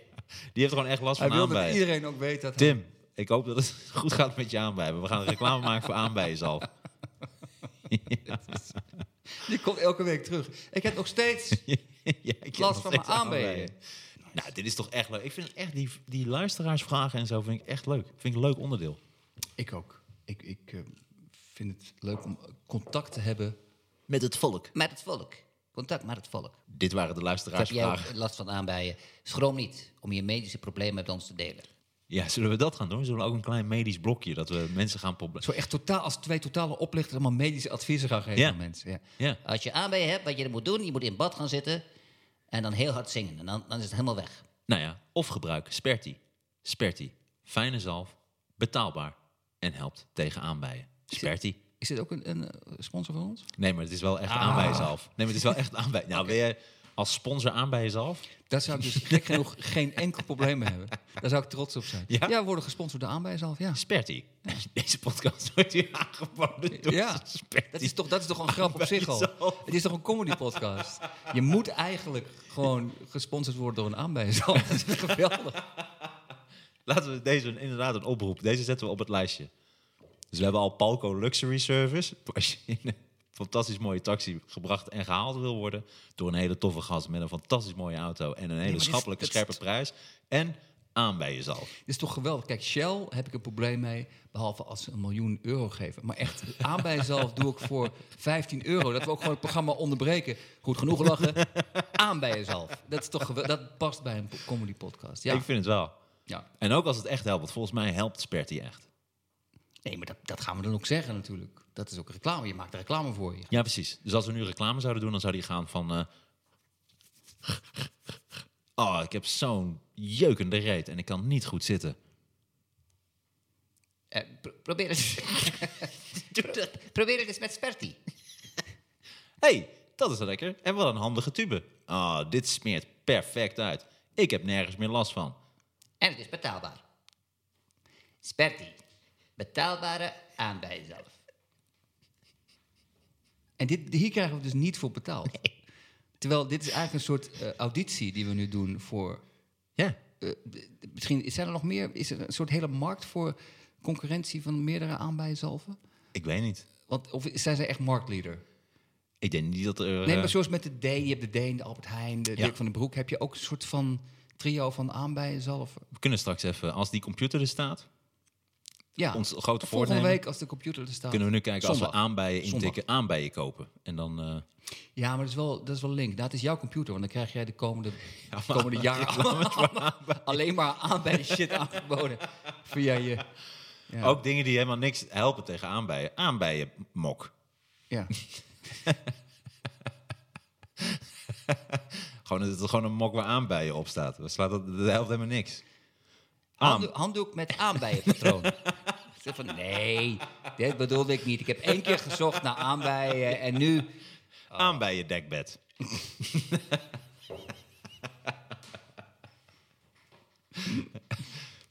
die heeft gewoon echt last Hij van wil dat aanbijen. iedereen ook weet dat hij... Tim, ik hoop dat het goed gaat met je aanbijen. We gaan een reclame maken voor aanbijenzalf. Die komt elke week terug. Ik heb nog steeds ja, ik last nog van mijn aanbijen. Nou, dit is toch echt leuk. Ik vind echt die, die luisteraarsvragen en zo vind ik echt leuk. Vind ik een leuk onderdeel. Ik ook. Ik, ik eh, vind het leuk om contact te hebben Met het volk. Met het volk. Contact met het volk. Dit waren de Heb jij luisteraarsvragen. last van aanbijen? Schroom niet om je medische problemen met ons te delen. Ja, zullen we dat gaan doen? Zullen we ook een klein medisch blokje dat we mensen gaan proberen? Zo echt totaal, als twee totale oplichters allemaal medische adviezen gaan geven Ja. aan mensen. Ja. Ja. Als je aanbijen hebt, wat je er moet doen, je moet in bad gaan zitten en dan heel hard zingen. En dan, dan is het helemaal weg. Nou ja, of gebruik Sperti. Sperti. Fijne zalf, betaalbaar en helpt tegen aanbijen. Sperti. Is dit ook een, een eh, sponsor van ons? Nee, maar het is wel echt Ah. aanbijenzalf. Nee, maar het is wel echt aanbij. Nou, wil je als sponsor aanbijenzalf? Daar zou ik dus gek genoeg geen enkel probleem mee hebben. Daar zou ik trots op zijn. Ja? Ja, we worden gesponsord door Aanbijenzelf, ja. Sperti. Deze podcast wordt hier aangeboden door Ja, Sperti. dat is toch, dat is toch een grap op zich al. Het is toch een comedy podcast. Je moet eigenlijk gewoon gesponsord worden door een Aanbijenzelf. Dat is geweldig. Laten we deze inderdaad een oproep. Deze zetten we op het lijstje. Dus we hebben al Palco Luxury Service. Als je in een fantastisch mooie taxi gebracht en gehaald wil worden... door een hele toffe gast met een fantastisch mooie auto... en een hele schappelijke, is- scherpe prijs. En aan bij jezelf. Dit is toch geweldig. Kijk, Shell heb ik een probleem mee, behalve als ze een miljoen euro geven. Maar echt, Aanbijenzelf doe ik voor 15 euro. Dat we ook gewoon het programma onderbreken. Goed genoeg lachen. Aan bij jezelf. Dat, is toch gewel- dat past bij een comedy podcast. Ja. Ik vind het wel. ja. En ook als het echt helpt. Volgens mij helpt Sperti echt. Nee, maar dat, dat gaan we dan ook zeggen natuurlijk. Dat is ook reclame. Je maakt er reclame voor je. Ja, precies. Dus als we nu reclame zouden doen, dan zou die gaan van... eh, Oh, ik heb zo'n jeukende reet en ik kan niet goed zitten. Eh, pro- probeer, het. Doe dat. probeer het eens met Sperti. hey, dat is wel lekker. En wat een handige tube. Ah, dit smeert perfect uit. Ik heb nergens meer last van. En het is betaalbaar. Sperti. Betaalbare aanbijen zelf. En dit, hier krijgen we dus niet voor betaald. Terwijl dit is eigenlijk een soort eh, auditie die we nu doen voor... Ja. eh, d- d- misschien zijn er nog meer... Is er een soort hele markt voor concurrentie van meerdere aanbijenzelven? Ik weet niet. Want, of zijn zij echt marktleader? Ik denk niet dat er... Nee, eh, maar zoals met de D, je hebt de Deen, de Albert Heijn, de Ja. Dirk van den Broek... heb je ook een soort van trio van aanbijenzelven. We kunnen straks even, als die computer er staat... Ja, Ons grote volgende week als de computer er staat. Kunnen we nu kijken als we aanbijen intikken, aanbijen kopen. En dan... eh, Ja, maar dat is wel, dat is wel link. Het is jouw computer, want dan krijg jij de komende, komende jaren alleen maar aan bij shit aangeboden. Via je. Ja. Ook dingen die helemaal niks helpen tegen aanbijen. Aanbijen mok. Ja. Gewoon, het is gewoon een mok waar aanbijen op staat. Dat, slaat, dat, dat helpt helemaal niks. Handdoek, handdoek met aanbijenpatroon. Zeg van, nee, dit bedoelde ik niet. Ik heb één keer gezocht naar aanbijen en nu... aanbijen dekbed.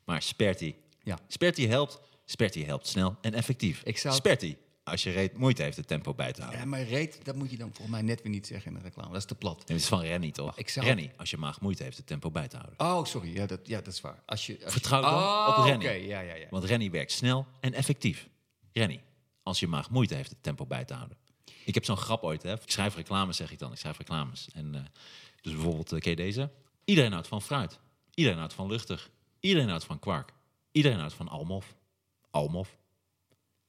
maar Sperti. Ja. Sperti helpt. Sperti helpt snel en effectief. Ik zou- Sperti, als je reet moeite heeft het tempo bij te houden. ja, maar reet, dat moet je dan volgens mij net weer niet zeggen in de reclame. Dat is te plat. Het is van Rennie, toch? ik zou- Rennie, als je maag moeite heeft het tempo bij te houden. Oh, sorry. Ja, dat, ja, dat is waar. Als je, als je- Vertrouw dan oh, op Rennie. Oké, ja, ja, ja. Want Rennie werkt snel en effectief. Rennie, als je maag moeite heeft het tempo bij te houden. Ik heb zo'n grap ooit, hè. Ik schrijf reclames, zeg ik dan. Ik schrijf reclames. En, eh, dus bijvoorbeeld, uh, ken je deze? Iedereen houdt van fruit. Iedereen houdt van luchtig. Iedereen houdt van kwark. Iedereen houdt van almof. Almof.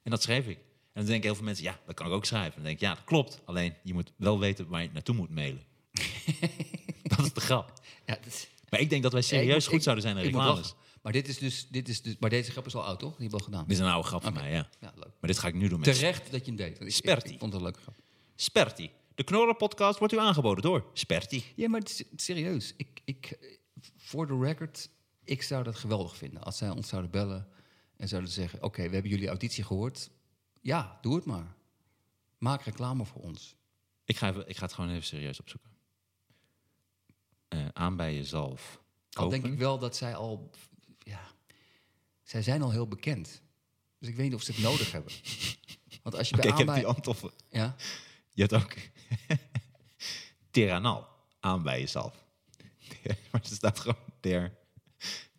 En dat schreef ik. En dan denken heel veel mensen, ja, dat kan ik ook schrijven. En dan denk ik, ja, dat klopt. Alleen, je moet wel weten waar je naartoe moet mailen. dat is de grap. ja dat is- Maar ik denk dat wij Ja, serieus moet- goed ik- zouden zijn in reclames. Maar dit is dus, dit is dus, maar deze grap is al oud, toch? Die hebben we al gedaan. Dit is een oude grap van mij, ja. Ja, leuk. Maar dit ga ik nu doen met Terecht dat je hem deed. Ik, Sperti. ik vond het een leuke grap. Sperti. De Knorren-podcast wordt u aangeboden door Sperti. Ja, maar het is- serieus. Ik, ik, voor de record, ik zou dat geweldig vinden. Als zij ons zouden bellen en zouden zeggen... oké, we hebben jullie auditie gehoord. Ja, doe het maar. Maak reclame voor ons. Ik ga, even, ik ga het gewoon even serieus opzoeken. Eh aan bij je zalf. Al denk ik wel dat zij al... Ja, zij zijn al heel bekend. Dus ik weet niet of ze het nodig hebben. Want als je bij Kijk, ik heb aanbij... die antwoffen. Ja, Je hebt ook Terranal. Aan bij je zalf. maar er staat gewoon der.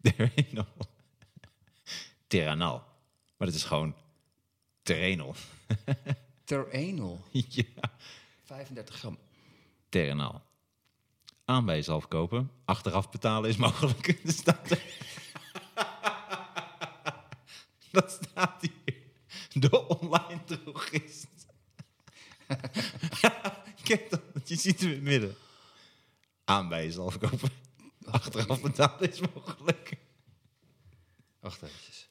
Terrenal. Terranal. Maar dat is gewoon Terrenal. ter anal. ja. 35 gram. Terrenal. aan bij jezelf kopen. Achteraf betalen is mogelijk. Er staat er. Dat staat hier. De online drogist. Kijk dan, je ziet hem in het midden. Aan bij jezelf kopen. Achteraf betalen is mogelijk. Wacht eventjes.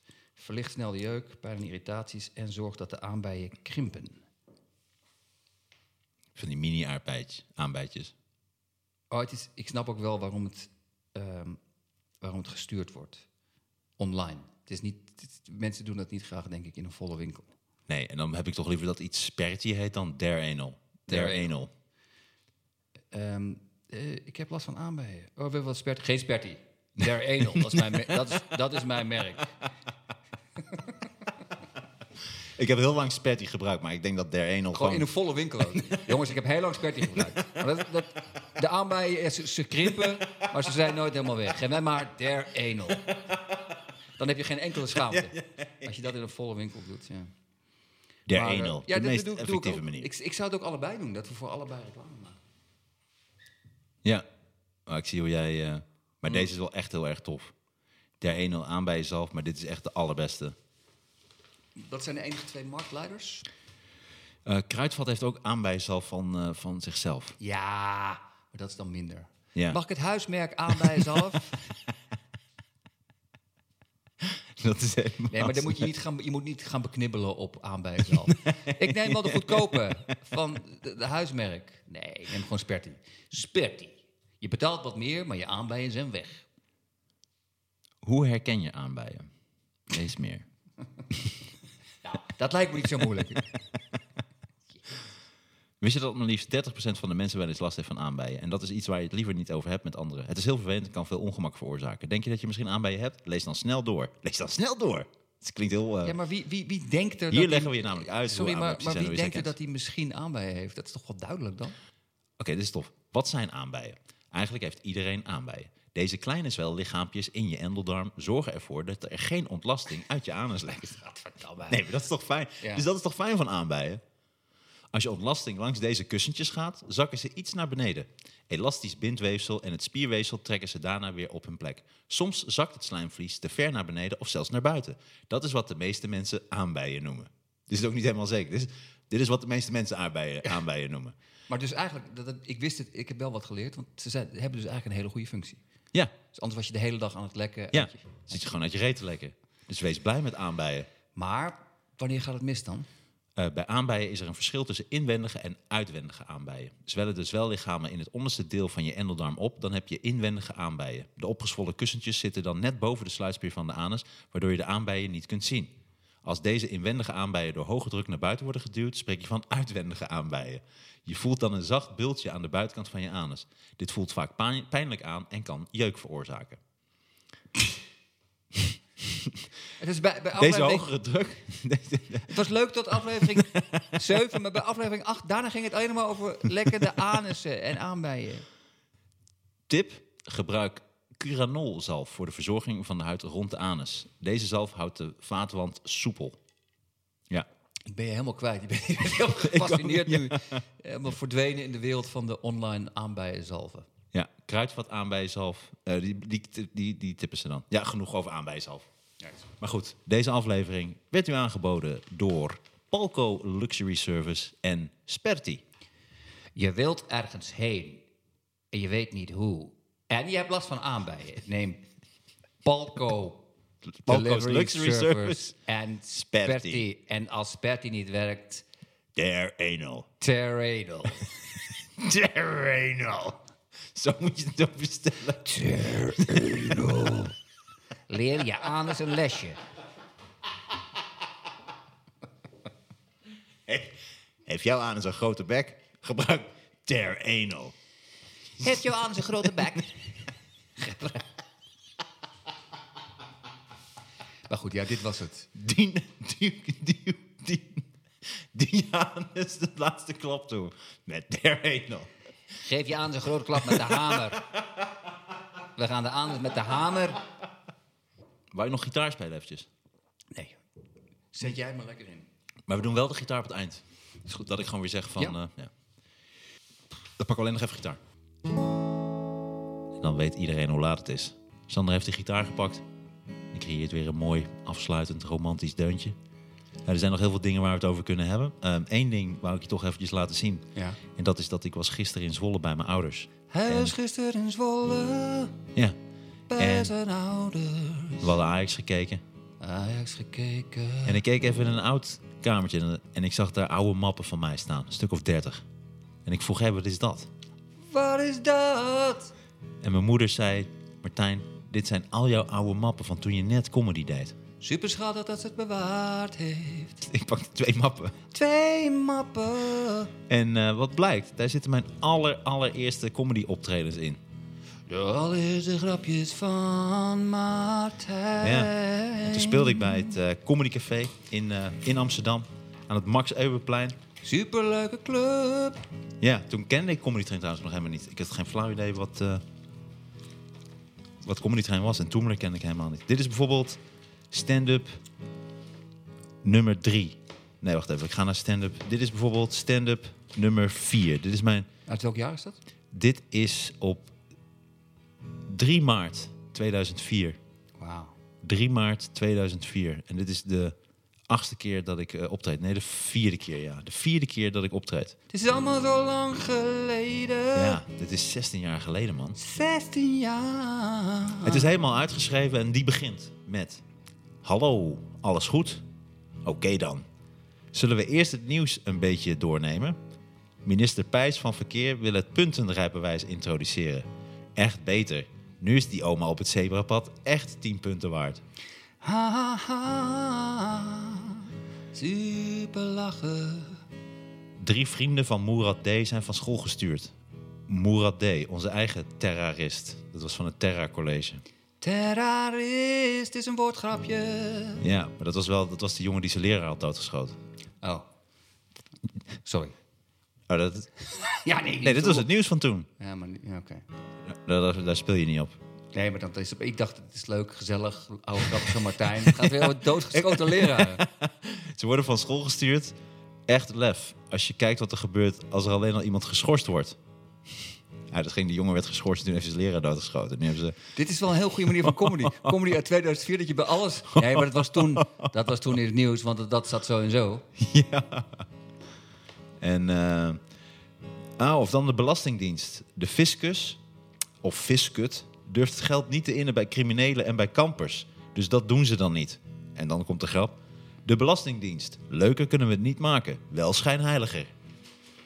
Verlicht snel de jeuk, pijn en irritaties en zorg dat de aanbijen krimpen. Van die mini-aardbeidjes. Oh, het is, ik snap ook wel waarom het, ehm, waarom het gestuurd wordt. Online. Het is niet, het- mensen doen dat niet graag, denk ik, in een volle winkel. Nee, en dan heb ik toch liever dat iets spertje heet dan der anal. Der anal. Eh, ik heb last van aanbijen. Oh, wil wat spert? Geen spertie. Der Enel, dat is mijn, dat is, dat is mijn merk. Ik heb heel lang spetty gebruikt, maar ik denk dat der anal Gewoon gewoon... in een volle winkel ook. Jongens, ik heb heel lang spertie gebruikt. Maar dat, dat, de aanbijen, ze, ze krimpen, maar ze zijn nooit helemaal weg. Geef mij maar der Enel. Dan heb je geen enkele schaamte. Als je dat in een volle winkel doet, ja. Der Maar, eh, anal. ja, de meest doe, doe ik effectieve ook. manier. Ik, ik zou het ook allebei doen, dat we voor allebei reclame maken. Ja. Maar ik zie hoe jij... eh, maar deze is wel echt heel erg tof. Der anal aan bij jezelf, maar dit is echt de allerbeste. Dat zijn de enige twee marktleiders? Eh, Kruidvat heeft ook aan bij jezelf van, eh, van zichzelf. Ja, maar dat is dan minder. Ja. Mag ik het huismerk aan bij jezelf? Dat is helemaal Nee, maar dan moet je, niet gaan, je moet niet gaan beknibbelen op aan bij jezelf. Ik neem wel de goedkope van de, de huismerk. Nee, ik neem gewoon Sperti. Sperti. Je betaalt wat meer, maar je aanbijen zijn weg. Hoe herken je aanbijen? Lees meer. Dat lijkt me niet zo moeilijk. Wist je dat maar liefst 30% van de mensen wel eens last heeft van aanbijen? En dat is iets waar je het liever niet over hebt met anderen. Het is heel vervelend en kan veel ongemak veroorzaken. Denk je dat je misschien aanbijen hebt? Lees dan snel door. Lees dan snel door. Het klinkt heel... eh, Ja, maar wie, wie, wie denkt er Hier dat leggen we je namelijk uit Sorry, maar, maar wie denkt er dat hij misschien aanbijen heeft? Dat is toch wel duidelijk dan? Oké, dit is tof. Wat zijn aanbijen? Eigenlijk heeft iedereen aanbijen. Deze kleine zwellichaampjes in je endeldarm zorgen ervoor dat er geen ontlasting uit je anus lekt. Nee, maar dat is toch fijn? Ja. Dus dat is toch fijn van aanbijen? Als je ontlasting langs deze kussentjes gaat, zakken ze iets naar beneden. Elastisch bindweefsel en het spierweefsel trekken ze daarna weer op hun plek. Soms zakt het slijmvlies te ver naar beneden of zelfs naar buiten. Dat is wat de meeste mensen aanbijen noemen. Dit is ook niet helemaal zeker. Dit is, dit is wat de meeste mensen aanbijen, aanbijen noemen. Maar dus eigenlijk, dat, dat- ik wist het, ik heb wel wat geleerd, want ze zijn, hebben dus eigenlijk een hele goede functie. Ja, Dus anders was je de hele dag aan het lekken. ja. je- Zit je gewoon uit je reet te lekken. Dus wees blij met aanbijen. Maar wanneer gaat het mis dan? Eh, bij aanbijen is er een verschil tussen inwendige en uitwendige aanbijen. Zwellen de zwellichamen in het onderste deel van je endeldarm op, dan heb je inwendige aanbijen. De opgezwollen kussentjes zitten dan net boven de sluitspier van de anus, waardoor je de aanbijen niet kunt zien. Als deze inwendige aanbijen door hoge druk naar buiten worden geduwd, spreek je van uitwendige aanbijen. Je voelt dan een zacht bultje aan de buitenkant van je anus. Dit voelt vaak pijn- pijnlijk aan en kan jeuk veroorzaken. Het, is bij, bij Deze hogere druk. het was leuk tot aflevering 7, maar bij aflevering 8, daarna ging het alleen maar over lekkende anussen en aanbijen. Tip: gebruik Curanol-zalf voor de verzorging van de huid rond de anus. Deze zalf houdt de vaatwand soepel. Ja, Ik ben je helemaal kwijt. Je bent heel gefascineerd nu. Helemaal verdwenen in de wereld van de online aanbijenzalven. ja. kruidvat aanbijerzalf. eh die, die, die, die tippen ze dan. Ja, genoeg over aanbijerzalf. Maar goed, deze aflevering werd u aangeboden door Palco Luxury Service en Sperti. Je wilt ergens heen en je weet niet hoe. En je hebt last van aanbijen. Neem Palco Palco's Delivery Luxury Service en Sperti. Sperti. En als Sperti niet werkt. Teradel. Der anal. Zo moet je het ook bestellen. Leer je anus een lesje. Hey, heeft jouw anus een grote bek? Gebruik Der anal. Heeft je anus een grote bek? maar goed, ja, dit was het. Die, die, die, die, de laatste klap toe. Met Der anal. Geef je anus een grote klap met de hamer. We gaan de anus met de hamer. Wou je nog gitaar spelen eventjes? Nee. Zet jij maar lekker in. Maar we doen wel de gitaar op het eind. Het is goed dat ik gewoon weer zeg van... Ja. eh, ja. Dan pak ik alleen nog even gitaar. En dan weet iedereen hoe laat het is. Sander heeft de gitaar gepakt. Die creëert weer een mooi, afsluitend, romantisch deuntje. Nou, er zijn nog heel veel dingen waar we het over kunnen hebben. Eén ding wou ik je toch eventjes laten zien. Ja. En dat is dat ik was gisteren in Zwolle bij mijn ouders. Hij En- was gisteren in Zwolle Ja, bij En- zijn ouders. we hadden Ajax gekeken. Ajax gekeken. En ik keek even in een oud kamertje en- en ik zag daar oude mappen van mij staan. Een stuk of dertig. En ik vroeg, hé, wat is dat? Wat is dat? En mijn moeder zei, Martijn, dit zijn al jouw oude mappen van toen je net comedy deed. Super schattig dat ze het bewaard heeft. Ik pakte twee mappen. Twee mappen. En eh, wat blijkt, daar zitten mijn aller, allereerste comedy optredens in. De allereerste grapjes van Martijn. En toen speelde ik bij het eh Comedy Café in, eh, in Amsterdam. Aan het Max Euberplein. Superleuke club. Ja, toen kende ik Comedy Train trouwens nog helemaal niet. Ik had geen flauw idee wat, eh, wat Comedy Train was. En Toemler kende ik helemaal niet. Dit is bijvoorbeeld stand-up nummer drie. Nee, wacht even. Ik ga naar stand-up. Dit is bijvoorbeeld stand-up nummer vier. Dit is mijn... Uit welk jaar is dat? Dit is op 3 maart 2004. Wauw. 3 maart 2004. En dit is de achtste keer dat ik eh, optreed. Nee, de vierde keer, ja. De vierde keer dat ik optreed. Het is allemaal zo lang geleden. Ja, dit is 16 jaar geleden, man. 16 jaar. Het is helemaal uitgeschreven en die begint met... Hallo, alles goed? Oké dan. Zullen we eerst het nieuws een beetje doornemen? Minister Pijs van Verkeer wil het puntenrijbewijs introduceren. Echt beter. Nu is die oma op het zebrapad echt 10 punten waard. Ha, ha, ha. Super lachen. Drie vrienden van Moerad D. zijn van school gestuurd. Moerad D., onze eigen terrorist. Dat was van het Terra College. Terrorist is een woordgrapje. Ja, maar dat was wel dat was de jongen die zijn leraar had doodgeschoten. Oh. Sorry. Oh, dat, Ja, nee. nee, dit was het nieuws van toen. Ja, maar ja, oké. Daar, daar, daar speel je niet op. Nee, maar dat is, ik dacht, het is leuk, gezellig, oude grappige Martijn. Het gaat weer over doodgeschoten leraren. Ze worden van school gestuurd. Echt lef. Als je kijkt wat er gebeurt als er alleen al iemand geschorst wordt. Ja, dat ging, die jongen werd geschorst en toen heeft zijn leraar doodgeschoten. Nu hebben ze... Dit is wel een heel goede manier van comedy. Comedy uit 2004, dat je bij alles... Nee, maar dat was toen, dat was toen in het nieuws, want dat, dat zat zo en zo. En, eh, ah, of dan de Belastingdienst. De fiscus, of fiscut, durft het geld niet te innen bij criminelen en bij kampers. Dus dat doen ze dan niet. En dan komt de grap. De Belastingdienst. Leuker kunnen we het niet maken. Wel schijnheiliger.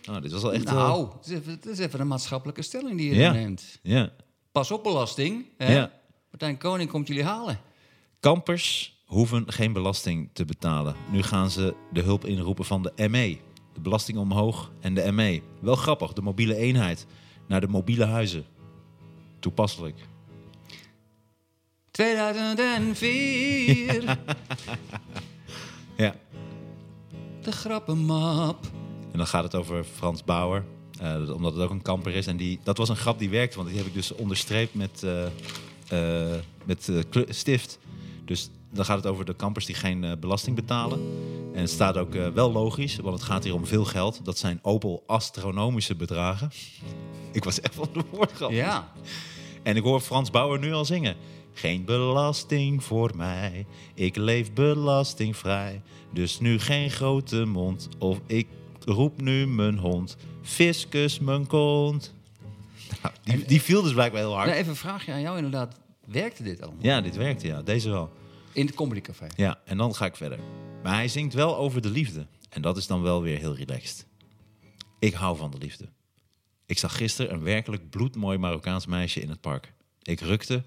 Nou, dit was wel echt... wel- Nou, het is, even, het is even een maatschappelijke stelling die je Ja. neemt. Ja. Pas op belasting. Hè? Ja. Martijn Koning komt jullie halen. Kampers hoeven geen belasting te betalen. Nu gaan ze de hulp inroepen van de ME. De belasting omhoog en de ME. Wel grappig, de mobiele eenheid naar de mobiele huizen. Toepasselijk. 2004, Ja. de grappenmap. En dan gaat het over Frans Bauer. eh, omdat het ook een kamper is. En die, dat was een grap die werkte, want die heb ik dus onderstreept met, eh, eh, met stift. Dus dan gaat het over de kampers die geen belasting betalen. En het staat ook wel logisch, want het gaat hier om veel geld. Dat zijn Opel astronomische bedragen. Ik was echt van de woordgrap. Ja. En ik hoor Frans Bauer nu al zingen. Geen belasting voor mij, ik leef belastingvrij. Dus nu geen grote mond, of ik roep nu mijn hond. Fiscus mijn kont. Nou, die, die viel dus blijkbaar heel hard. Nou, even een vraagje aan jou inderdaad. Werkte dit allemaal? Ja, dit werkte, ja. Deze wel. In het comedycafé? Ja, en dan ga ik verder. Maar hij zingt wel over de liefde. En dat is dan wel weer heel relaxed. Ik hou van de liefde. Ik zag gisteren een werkelijk bloedmooi Marokkaans meisje in het park. Ik rukte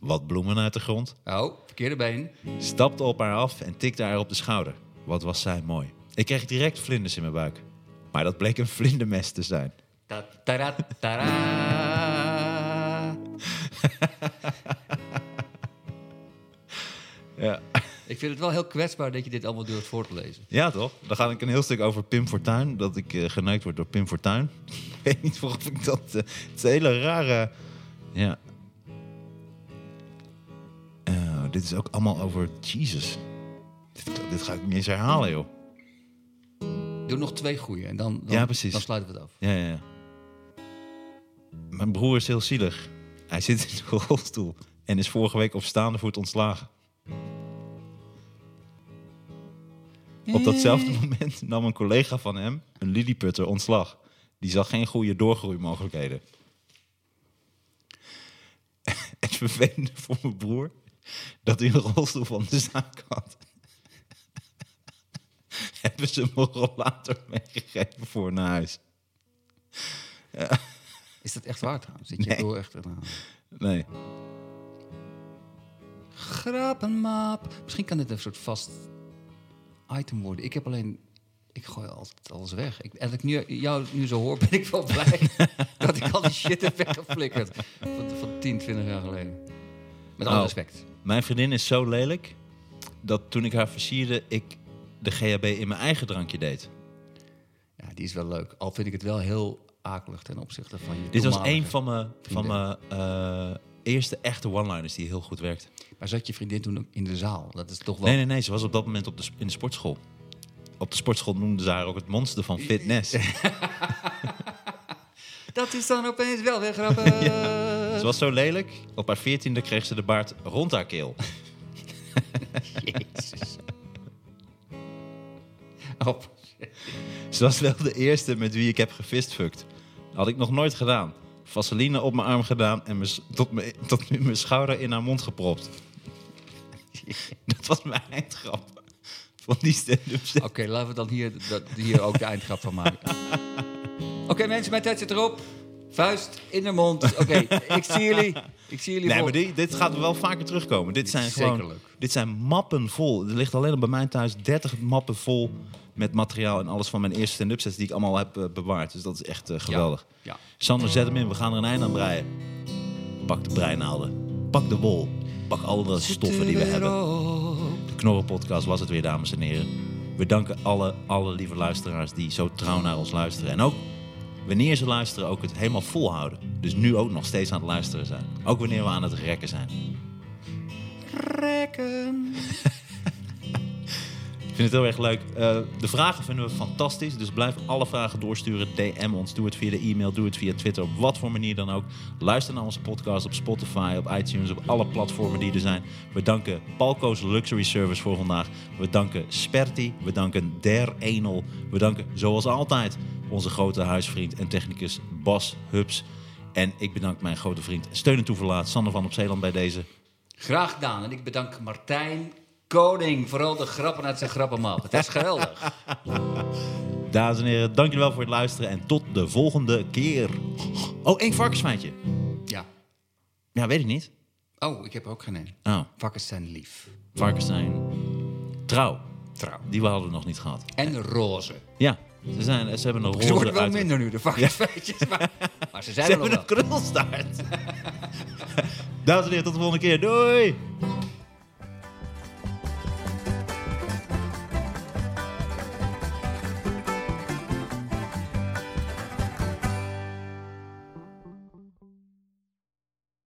wat bloemen uit de grond, Oh, verkeerde been. stapte op haar af en tikte haar op de schouder. Wat was zij mooi. Ik kreeg direct vlinders in mijn buik. Maar dat bleek een vlindermes te zijn. Ta tara. Ja. Ik vind het wel heel kwetsbaar dat je dit allemaal durft voor te lezen. Ja, toch? Dan ga ik een heel stuk over Pim Fortuyn. Dat ik eh, geneukt word door Pim Fortuyn. ik weet niet waarom ik dat... eh, het is een hele rare... Ja. Dit is ook allemaal over Jesus. Dit, dit ga ik niet eens herhalen, joh. Doe nog twee goeie en dan, dan, Ja, precies. dan sluiten we het af. Ja, ja, ja. Mijn broer is heel zielig. Hij zit in de rolstoel en is vorige week op staande voet ontslagen. Op datzelfde moment nam een collega van hem, een Lilliputter, ontslag. Die zag geen goede doorgroeimogelijkheden. Het vervelende voor mijn broer dat hij een rolstoel van de zaak had. Hebben ze hem een rollator meegegeven voor naar huis. Is dat echt waar trouwens? Zit je Nee. door echt... Nou. Nee. Grappenmap. Misschien kan dit een soort vast item worden. Ik heb alleen... Ik gooi altijd alles weg. Ik, als ik nu, jou nu zo hoor, ben ik wel blij dat ik al die shit heb weggeflikkerd. Van, van 10, 20 jaar geleden. Met alle Oh. respect. Mijn vriendin is zo lelijk dat toen ik haar versierde, ik de GHB in mijn eigen drankje deed. Ja, die is wel leuk. Al vind ik het wel heel akelig ten opzichte van je Dit was een van mijn, van mijn eh, eerste echte one-liners die heel goed werkte. Maar zat je vriendin toen in de zaal? Dat is toch wel... Nee, nee, nee. Ze was op dat moment op de, in de sportschool. Op de sportschool noemden ze haar ook het monster van fitness. Dat is dan opeens wel weer grappig. Ze was zo lelijk. Op haar veertiende kreeg ze de baard rond haar keel. Jezus. Oh, Ze was wel de eerste met wie ik heb gefistfucked. Had ik nog nooit gedaan. Vaseline op mijn arm gedaan en tot, mijn, tot in mijn schouder in haar mond gepropt. Dat was mijn eindgrap. Van die stand-up. Oké, laten we dan hier, dat, hier ook de eindgrap van maken. Oké, mensen, mijn tijd zit erop. Vuist in de mond. Oké, ik zie jullie. Ik zie jullie Nee, maar die, dit gaat wel vaker terugkomen. Dit zijn Zeker gewoon. leuk. Dit zijn mappen vol. Er ligt alleen al bij mij thuis 30 mappen vol met materiaal en alles van mijn eerste stand-up sets die ik allemaal heb eh, bewaard. Dus dat is echt eh, geweldig. Ja. Sander, zet hem in. We gaan er een eind aan breien. Pak de breinaalden. Pak de wol. Pak alle stoffen die we hebben. De Knorren-podcast was het weer, dames en heren. We danken alle, alle lieve luisteraars die zo trouw naar ons luisteren. En ook wanneer ze luisteren, ook het helemaal volhouden. Dus nu ook nog steeds aan het luisteren zijn. Ook wanneer we aan het rekken zijn. Rekken. Vind het heel erg leuk. Eh, de vragen vinden we fantastisch. Dus blijf alle vragen doorsturen. DM ons. Doe het via de e-mail. Doe het via Twitter. Op wat voor manier dan ook. Luister naar onze podcast op Spotify, op iTunes, op alle platformen die er zijn. We danken Palco's Luxury Service voor vandaag. We danken Sperti. We danken Der Enel. We danken zoals altijd onze grote huisvriend en technicus Bas Hubs. En ik bedank mijn grote vriend Steun en Toeverlaat Sander van op Zeeland bij deze. Graag gedaan. En ik bedank Martijn Koning. Vooral de grappen uit zijn grappenmap. Het is geweldig. Dames en heren, dank jullie wel voor het luisteren en tot de volgende keer. Oh, één varkensfeitje. Ja. Ja, weet ik niet. Oh, ik heb ook geen een. Oh, Vakkers zijn lief. varkens zijn trouw. Trouw. Die we hadden we nog niet gehad. En roze. Ja, ze, zijn, ze hebben een roze Ze worden wel minder nu, de vakjesfeitjes. Maar, maar ze zijn Ze er nog hebben een krulstaart. Dames en heren, tot de volgende keer. Doei!